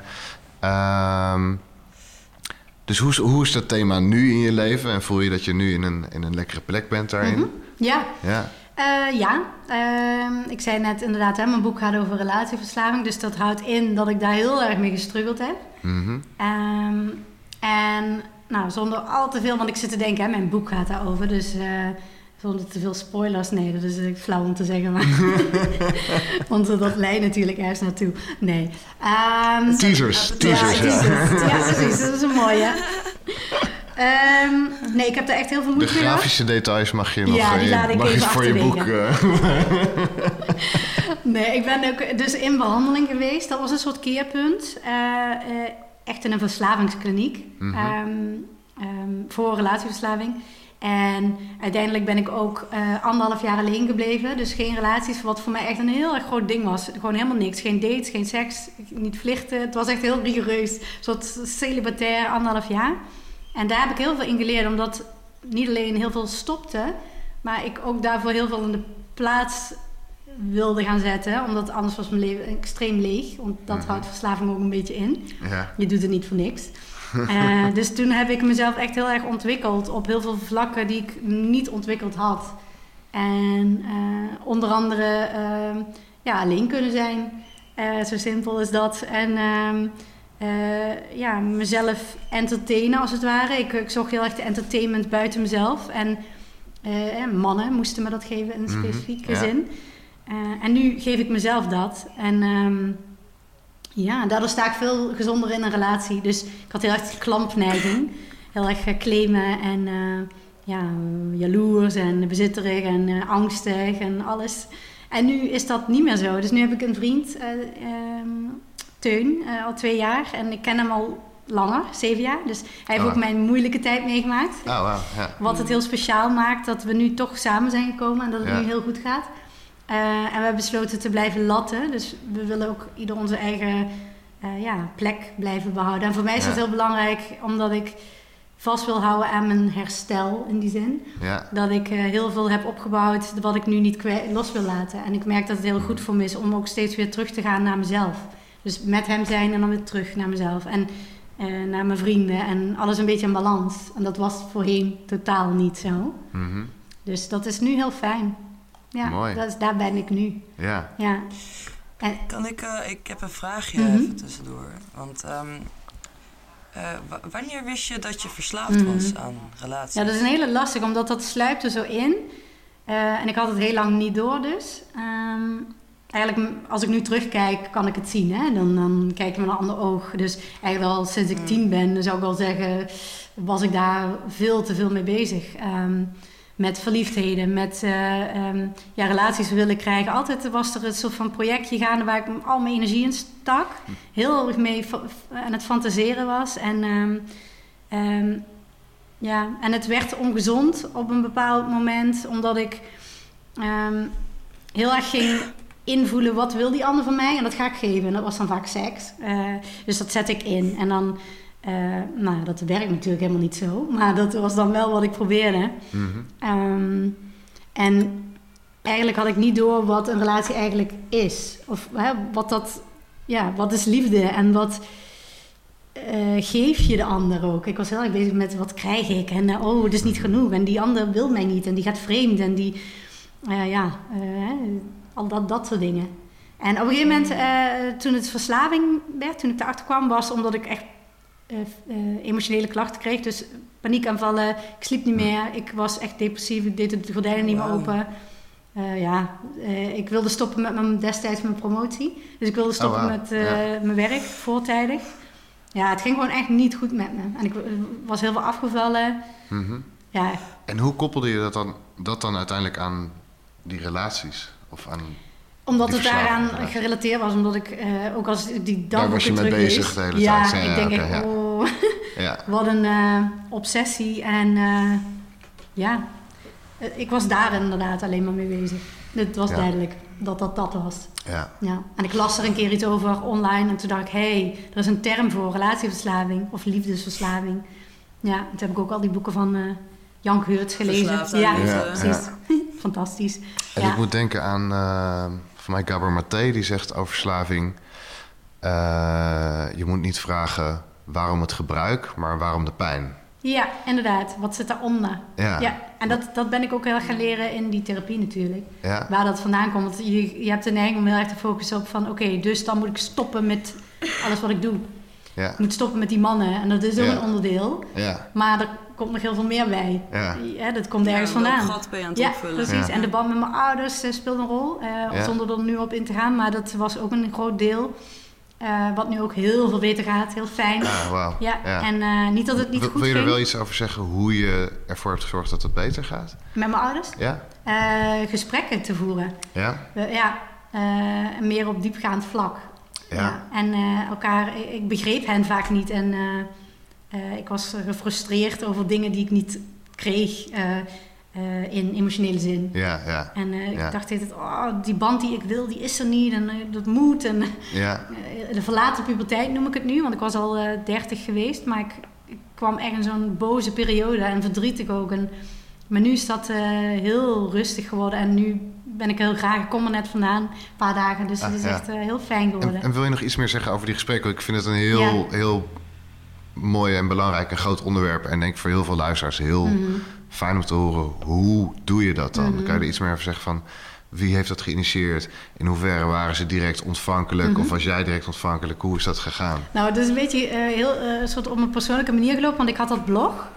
Ehm, dus hoe, is- hoe is dat thema nu in je leven? En voel je dat je nu in een, in een lekkere plek bent daarin? Mhm. Ja, Ja. Eh, ja. Ehm, ik zei net inderdaad, hè, mijn boek gaat over relatieverslaving. Dus dat houdt in dat ik daar heel erg mee gestruggeld heb. Ehm, en nou, zonder al te veel, want ik zit te denken, hè, mijn boek gaat daarover. Dus eh, zonder te veel spoilers, nee, dat is eh, flauw om te zeggen. Maar <laughs> want dat leidt natuurlijk ergens naartoe. Nee. Ehm, Teasers, teasers, ja, ja. teasers. <laughs> Ja, precies. Dat is een mooie. Ehm, nee, ik heb daar echt heel veel De moeite mee gehad. grafische details mag je nog Ja, die eh, laat ik mag je voor je boek. <laughs> <laughs> Nee, ik ben ook dus in behandeling geweest. Dat was een soort keerpunt. Eh, eh, echt in een verslavingskliniek. Mhm. Ehm, ehm, voor relatieverslaving. En uiteindelijk ben ik ook eh, anderhalf jaar alleen gebleven. Dus geen relaties, wat voor mij echt een heel erg groot ding was. Gewoon helemaal niks. Geen dates, geen seks, niet vlichten. Het was echt heel rigoureus. Een soort celibatair, anderhalf jaar. En daar heb ik heel veel in geleerd. Omdat niet alleen heel veel stopte, maar ik ook daarvoor heel veel in de plaats wilde gaan zetten. Omdat anders was mijn leven extreem leeg. Want dat Mhm. houdt verslaving ook een beetje in. Ja. Je doet het niet voor niks. <laughs> Eh, dus toen heb ik mezelf echt heel erg ontwikkeld op heel veel vlakken die ik niet ontwikkeld had. En eh, onder andere eh, ja, alleen kunnen zijn. Eh, zo simpel is dat. En ehm, eh, ja, mezelf entertainen als het ware. Ik, ik zocht heel erg de entertainment buiten mezelf. En mannen moesten me dat geven in een Mhm, specifieke ja. zin. Eh, en nu geef ik mezelf dat. En ehm, ja, daardoor sta ik veel gezonder in een relatie. Dus ik had heel erg klampneiging. Heel erg eh, claimen en eh, ja, jaloers en bezitterig en angstig en alles. En nu is dat niet meer zo. Dus nu heb ik een vriend, eh, ehm, Teun, al twee jaar. En ik ken hem al langer, zeven jaar. Dus hij heeft Oh. ook mijn moeilijke tijd meegemaakt. Oh. Ja. Wat het heel speciaal maakt dat we nu toch samen zijn gekomen en dat het Ja. nu heel goed gaat. Eh, en we hebben besloten te blijven latten. Dus we willen ook ieder onze eigen eh, ja, plek blijven behouden. En voor mij is Ja. het heel belangrijk omdat ik vast wil houden aan mijn herstel in die zin. Ja. Dat ik eh, heel veel heb opgebouwd wat ik nu niet los wil laten. En ik merk dat het heel goed voor me is om ook steeds weer terug te gaan naar mezelf. Dus met hem zijn en dan weer terug naar mezelf. En naar mijn vrienden en alles een beetje in balans. En dat was voorheen totaal niet zo. Mhm. Dus dat is nu heel fijn. Ja, Mooi. Dat is, daar ben ik nu. Ja. Ja. Kan ik, eh, ik heb een vraagje Mhm. even tussendoor. Want ehm, eh, wa- wanneer wist je dat je verslaafd Mhm. was aan relaties? ja, dat is een hele lastig, omdat dat sluipt er zo in. Eh, en ik had het heel lang niet door dus. Ehm, eigenlijk, als ik nu terugkijk, kan ik het zien. Hè? Dan, dan kijk ik met een ander oog. Dus eigenlijk al sinds ik Mm. tien ben, zou ik wel zeggen, was ik daar veel te veel mee bezig. Ehm, met verliefdheden, met eh, ehm, ja, relaties willen krijgen. Altijd was er een soort van projectje gaande waar ik al mijn energie in stak. Heel erg mee aan het fantaseren was. En, ehm, ehm, ja, en het werd ongezond op een bepaald moment, omdat ik heel erg ging invoelen wat wil die ander van mij en dat ga ik geven. En dat was dan vaak seks. Eh, dus dat zet ik in. En dan, eh, nou, dat werkt natuurlijk helemaal niet zo, maar dat was dan wel wat ik probeerde. Mhm. Ehm, en eigenlijk had ik niet door wat een relatie eigenlijk is. Of hè, wat dat, ja, wat is liefde en wat eh, geef je de ander ook. Ik was heel erg bezig met wat krijg ik en eh, oh, het is niet genoeg en die ander wil mij niet en die gaat vreemd en die, ja, al dat, dat soort dingen. En op een gegeven moment, toen het verslaving werd, toen ik erachter kwam, was omdat ik echt emotionele klachten kreeg. Dus paniekaanvallen, ik sliep niet meer, ik was echt depressief, ik deed de gordijnen niet meer open. Eh, ja, eh, ik wilde stoppen met mijn, destijds mijn promotie. Dus ik wilde stoppen Oh, met eh, Ja. mijn werk voortijdig. Ja, het ging gewoon echt niet goed met me. En ik eh, was heel veel afgevallen. Mhm. Ja, En hoe koppelde je dat dan, dat dan uiteindelijk aan die relaties? Of aan, omdat het daaraan gerelateerd was. Omdat ik, eh, ook als ik die Daar was je mee bezig de hele ja, tijd. Ja, ik denk echt, ja. oh, <laughs> ja. wat een eh, obsessie. En eh, ja, ik was daar inderdaad alleen maar mee bezig. Het was Ja. duidelijk dat dat dat was. ja. Ja. En ik las er een keer iets over online en toen dacht ik, hé, hey, er is een term voor relatieverslaving of liefdesverslaving. Ja, toen heb ik ook al die boeken van eh Jan Geurts gelezen. Verslaafd ja, liefde. precies. <laughs> Fantastisch. En Ja. ik moet denken aan, van mij Gabor Maté, die zegt over verslaving... eh, je moet niet vragen waarom het gebruik, maar waarom de pijn. Ja, inderdaad. Wat zit daaronder? Ja, Ja, en dat, dat ben ik ook heel erg gaan leren in die therapie natuurlijk. ja, Waar dat vandaan komt. Want je, je hebt de neiging om heel erg te focussen op van... oké, dus dan moet ik stoppen met alles wat ik doe. Ja, Ik moet stoppen met die mannen. En dat is ook Ja. een onderdeel. ja, Maar er komt nog heel veel meer bij. ja. Ja, dat komt ergens vandaan. gat je aan het Ja, opvullen? precies. Ja. En de band met mijn ouders eh, speelde een rol. eh, Ja. Zonder er nu op in te gaan. Maar dat was ook een groot deel. eh, wat nu ook heel veel beter gaat. Heel fijn. Ah, wauw. Ja, Ja. en eh, niet dat het niet goed Wil je er ging wel iets over zeggen hoe je ervoor hebt gezorgd dat het beter gaat? met mijn ouders. Ja? eh, gesprekken te voeren. Ja? Ja, eh, meer op diepgaand vlak. Ja. En eh, elkaar, ik begreep hen vaak niet. En eh, eh, ik was gefrustreerd over dingen die ik niet kreeg in emotionele zin. Ja, ja, En Ja. ik dacht altijd, oh, die band die ik wil, die is er niet. En dat moet. En ja, de verlaten puberteit noem ik het nu. Want ik was al 30 geweest. Maar ik, ik kwam echt in zo'n boze periode en verdrietig ook. En, maar nu is dat heel rustig geworden en nu ben ik heel graag. Ik kom er net vandaan, een paar dagen, dus Ah, het is ja. echt eh, heel fijn geworden. En, en wil je nog iets meer zeggen over die gesprekken? Want Ik vind het een heel, Ja. heel mooi en belangrijk en groot onderwerp. En denk voor heel veel luisteraars heel Mhm. fijn om te horen. Hoe doe je dat dan? Kan je er iets meer over zeggen van... Wie heeft dat geïnitieerd? In hoeverre waren ze direct ontvankelijk? Mhm. Of was jij direct ontvankelijk? Hoe is dat gegaan? Nou, het is een beetje eh, heel, eh, soort op een persoonlijke manier gelopen, want ik had dat blog.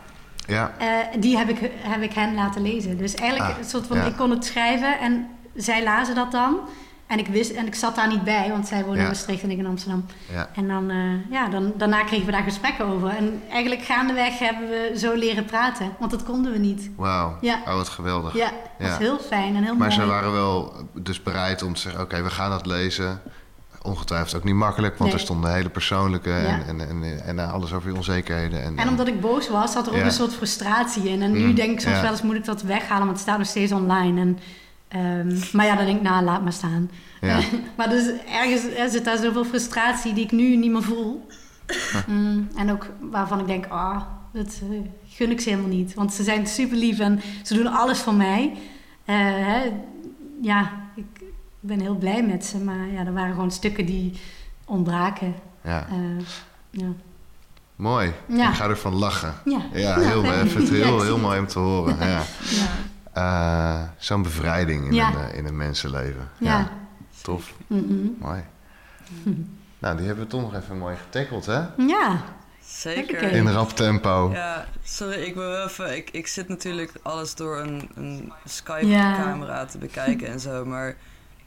Ja, Eh, die heb ik, heb ik hen laten lezen. Dus eigenlijk Ah, een soort van, ja. ik kon het schrijven en zij lazen dat dan. En ik wist, en ik zat daar niet bij, want zij Ja. in Maastricht en ik in Amsterdam. ja. En dan, eh, ja, dan, daarna kregen we daar gesprekken over. En eigenlijk gaandeweg hebben we zo leren praten, want dat konden we niet. Wauw. Ja. Oh, wat geweldig. Ja, dat was heel fijn en heel Maar mooi. ze waren wel dus bereid om te zeggen... oké, we gaan dat lezen. Ongetwijfeld ook niet makkelijk... want Nee. er stonden hele persoonlijke en, Ja. en, en, en, alles over je onzekerheden. En, En omdat ik boos was, zat er ook een soort frustratie in. En nu Mm, denk ik soms ja. wel eens, moet ik dat weghalen, want het staat nog steeds online. En, ehm, maar ja, dan denk ik, nou, laat maar staan. <laughs> Maar dus ergens er zit daar zoveel frustratie die ik nu niet meer voel. <laughs> Mm, en ook waarvan ik denk, ah, dat eh, gun ik ze helemaal niet. Want ze zijn super lief en ze doen alles voor mij. Eh, hè, ja, ik ben heel blij met ze. Maar ja, er waren gewoon stukken die ontbraken. ja. Eh, ja. Mooi. Ja. Ik ga ervan lachen. Ja. Ja, heel, ik vind het Ja, heel, <laughs> ik heel mooi om te horen. Ja. <laughs> Ja. Eh, Zo'n bevrijding in, Ja. een, eh, in een mensenleven. Ja. Tof. Mhm. Mooi. Nou, die hebben we toch nog even mooi getackeld, hè? Ja. Zeker. In rap tempo. Ja, sorry, ik wil wel even. Ik, ik zit natuurlijk alles door een, een Ja. Skype-camera te bekijken en zo, maar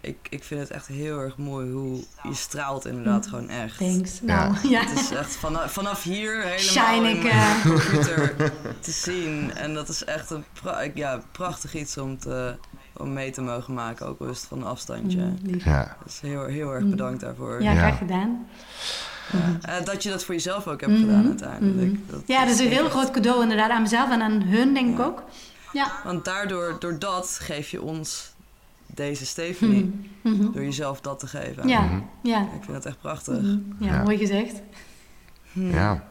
ik, ik vind het echt heel erg mooi hoe je straalt inderdaad gewoon echt. Thanks. Nou, <laughs> ja. Het is echt vanaf, vanaf hier helemaal in ik, mijn eh. computer <laughs> te zien. En dat is echt een pra- ja, prachtig iets om, te, om mee te mogen maken, ook al is het van een afstandje. Mm, lief. Ja. Dus heel, heel erg Mm. bedankt daarvoor. Ja, Ja. graag gedaan. Eh, dat je dat voor jezelf ook hebt Mhm, gedaan uiteindelijk. mhm. Dat Ja, dat is een heel groot cadeau inderdaad aan mezelf en aan hun denk ik Ja. ook. Ja. Want daardoor, door dat geef je ons deze Stephanie. Mhm. Mhm. Door jezelf dat te geven. Ja, Mhm. ja. Ik vind dat echt prachtig. Ja, Ja. mooi gezegd. Hm. ja.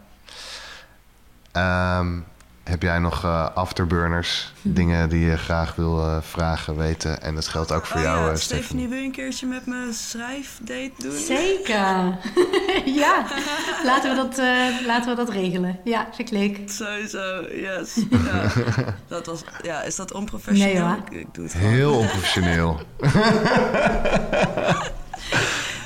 Ehm, heb jij nog eh, afterburners? Dingen die je graag wil eh, vragen, weten? En dat geldt ook voor Oh jou, ja, eh, Stephanie, Stephanie. wil je een keertje met me schrijfdate doen? Zeker. <laughs> ja, laten we, dat, eh, laten we dat regelen. Ja, vind ik leuk. Sowieso, yes. <laughs> Ja. Dat was, ja, is dat onprofessioneel? Nee, hoor. ik, ik doe het. Heel onprofessioneel. <laughs>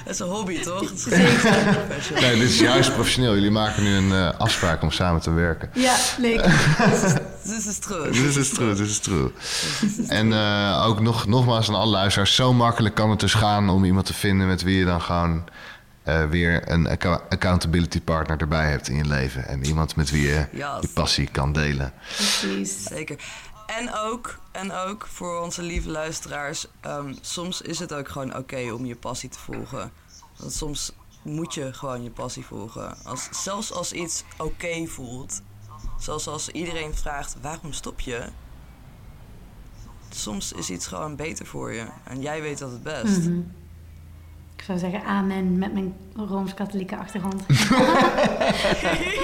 Het is een hobby, toch? Het is Zeker. Nee, dit is juist professioneel. Jullie maken nu een eh, afspraak om samen te werken. Ja, leuk. <laughs> This is true. Dit is true, dit is true. En eh, ook nog, nogmaals aan alle luisteraars, zo makkelijk kan het dus gaan om iemand te vinden met wie je dan gewoon eh, weer een accountability partner erbij hebt in je leven. En iemand met wie je Yes. die passie kan delen. Precies. Zeker. En ook, en ook voor onze lieve luisteraars, ehm, soms is het ook gewoon oké om je passie te volgen. Want soms moet je gewoon je passie volgen. Als, zelfs als iets oké voelt. Zoals als iedereen vraagt, waarom stop je? Soms is iets gewoon beter voor je. En jij weet dat het best. Mhm. Ik zou zeggen amen met mijn Rooms-Katholieke achtergrond. <laughs>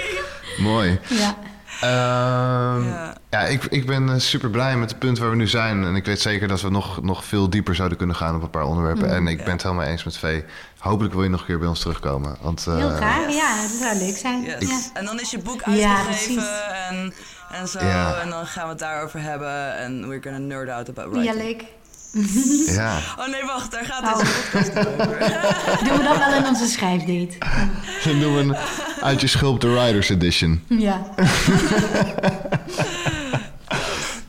<laughs> Mooi. ja. Ehm, Ja. ja, ik, ik ben super blij met het punt waar we nu zijn. En ik weet zeker dat we nog, nog veel dieper zouden kunnen gaan op een paar onderwerpen. Mhm. En ik Ja. ben het helemaal eens met Vee. Hopelijk wil je nog een keer bij ons terugkomen. Want, eh, Heel graag. Yes. Ja, dat zou leuk zijn. Yes. Ja. En dan is je boek Ja, uitgegeven en, en zo. Ja. En dan gaan we het daarover hebben. En we're gonna nerd out about Ja, writing. leuk. Ja. <laughs> Oh nee, wacht, daar gaat Oh. deze podcast over. <laughs> Doen we dat wel in onze schrijfdate. <laughs> Dan doen we een uit je schulp de Riders Edition. Ja.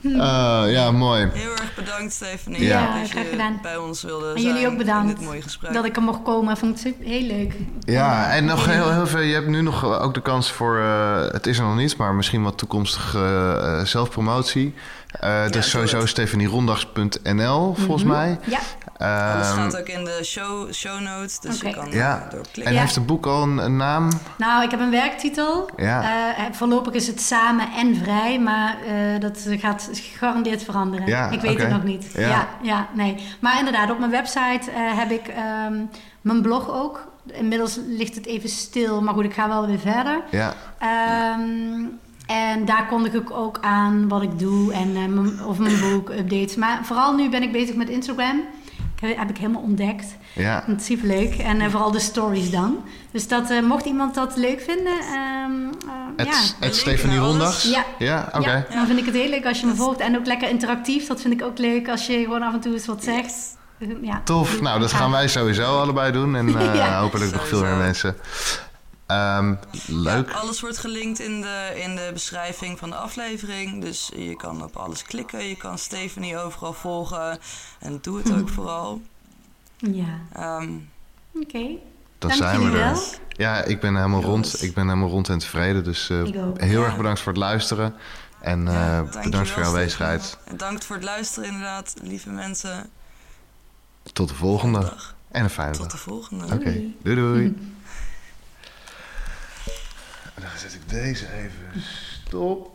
Eh, ja, mooi. Heel erg bedankt, Stephanie. Ja. dat graag je gedaan. bij ons wilde En zijn jullie ook bedankt in dit mooie gesprek. Dat ik er mocht komen. Vond ik super- heel leuk. Ja, en nog heel, heel veel. Je hebt nu nog ook de kans voor. eh, het is er nog niet, maar misschien wat toekomstige eh, zelfpromotie. Eh dat is sowieso stefanierondags.nl volgens Mhm. mij. Ja, Alles Ehm, gaat ook in de show, show notes, dus je kan Ja. er door en. Ja. heeft het boek al een, een naam? Nou, ik heb een werktitel. Ja. Eh, voorlopig is het samen en vrij, maar eh, dat gaat gegarandeerd veranderen. Ja, ik weet het nog niet. Ja. Ja. Ja, nee. Maar inderdaad, op mijn website eh, heb ik ehm, mijn blog ook. Inmiddels ligt het even stil, maar goed, ik ga wel weer verder. Ja. Ehm, en daar kondig ik ook aan wat ik doe en eh, of mijn boek, updates. Maar vooral nu ben ik bezig met Instagram. Heb, heb ik helemaal ontdekt. Ja. Dat is super leuk. En eh, vooral de stories dan. Dus dat, eh, mocht iemand dat leuk vinden, ehm, eh, Het, ja. het Stefanie. Rondags? Ja. Ja, oké. Ja, dan vind ik het heel leuk als je me volgt. En ook lekker interactief. Dat vind ik ook leuk als je gewoon af en toe eens wat zegt. Ja. Tof. Nou, dat gaan wij sowieso allebei doen. En <laughs> eh, Ja. hopelijk nog veel meer mensen. Ehm, leuk. Ja, alles wordt gelinkt in de, in de beschrijving van de aflevering. Dus je kan op alles klikken. Je kan Stephanie overal volgen. En doe het ook <laughs> vooral. Ja, Ehm, oké. Dan Dank zijn we er. wel. Ja, ik ben helemaal rond. Ik ben helemaal rond en tevreden. Dus eh, heel Ja. erg bedankt voor het luisteren. En eh, bedankt voor je aanwezigheid. Bedankt voor het luisteren inderdaad, lieve mensen. Tot de volgende. Dag. En een fijne Tot dag. de volgende. Oké, doei doei. <laughs> Dan zet ik deze even stop.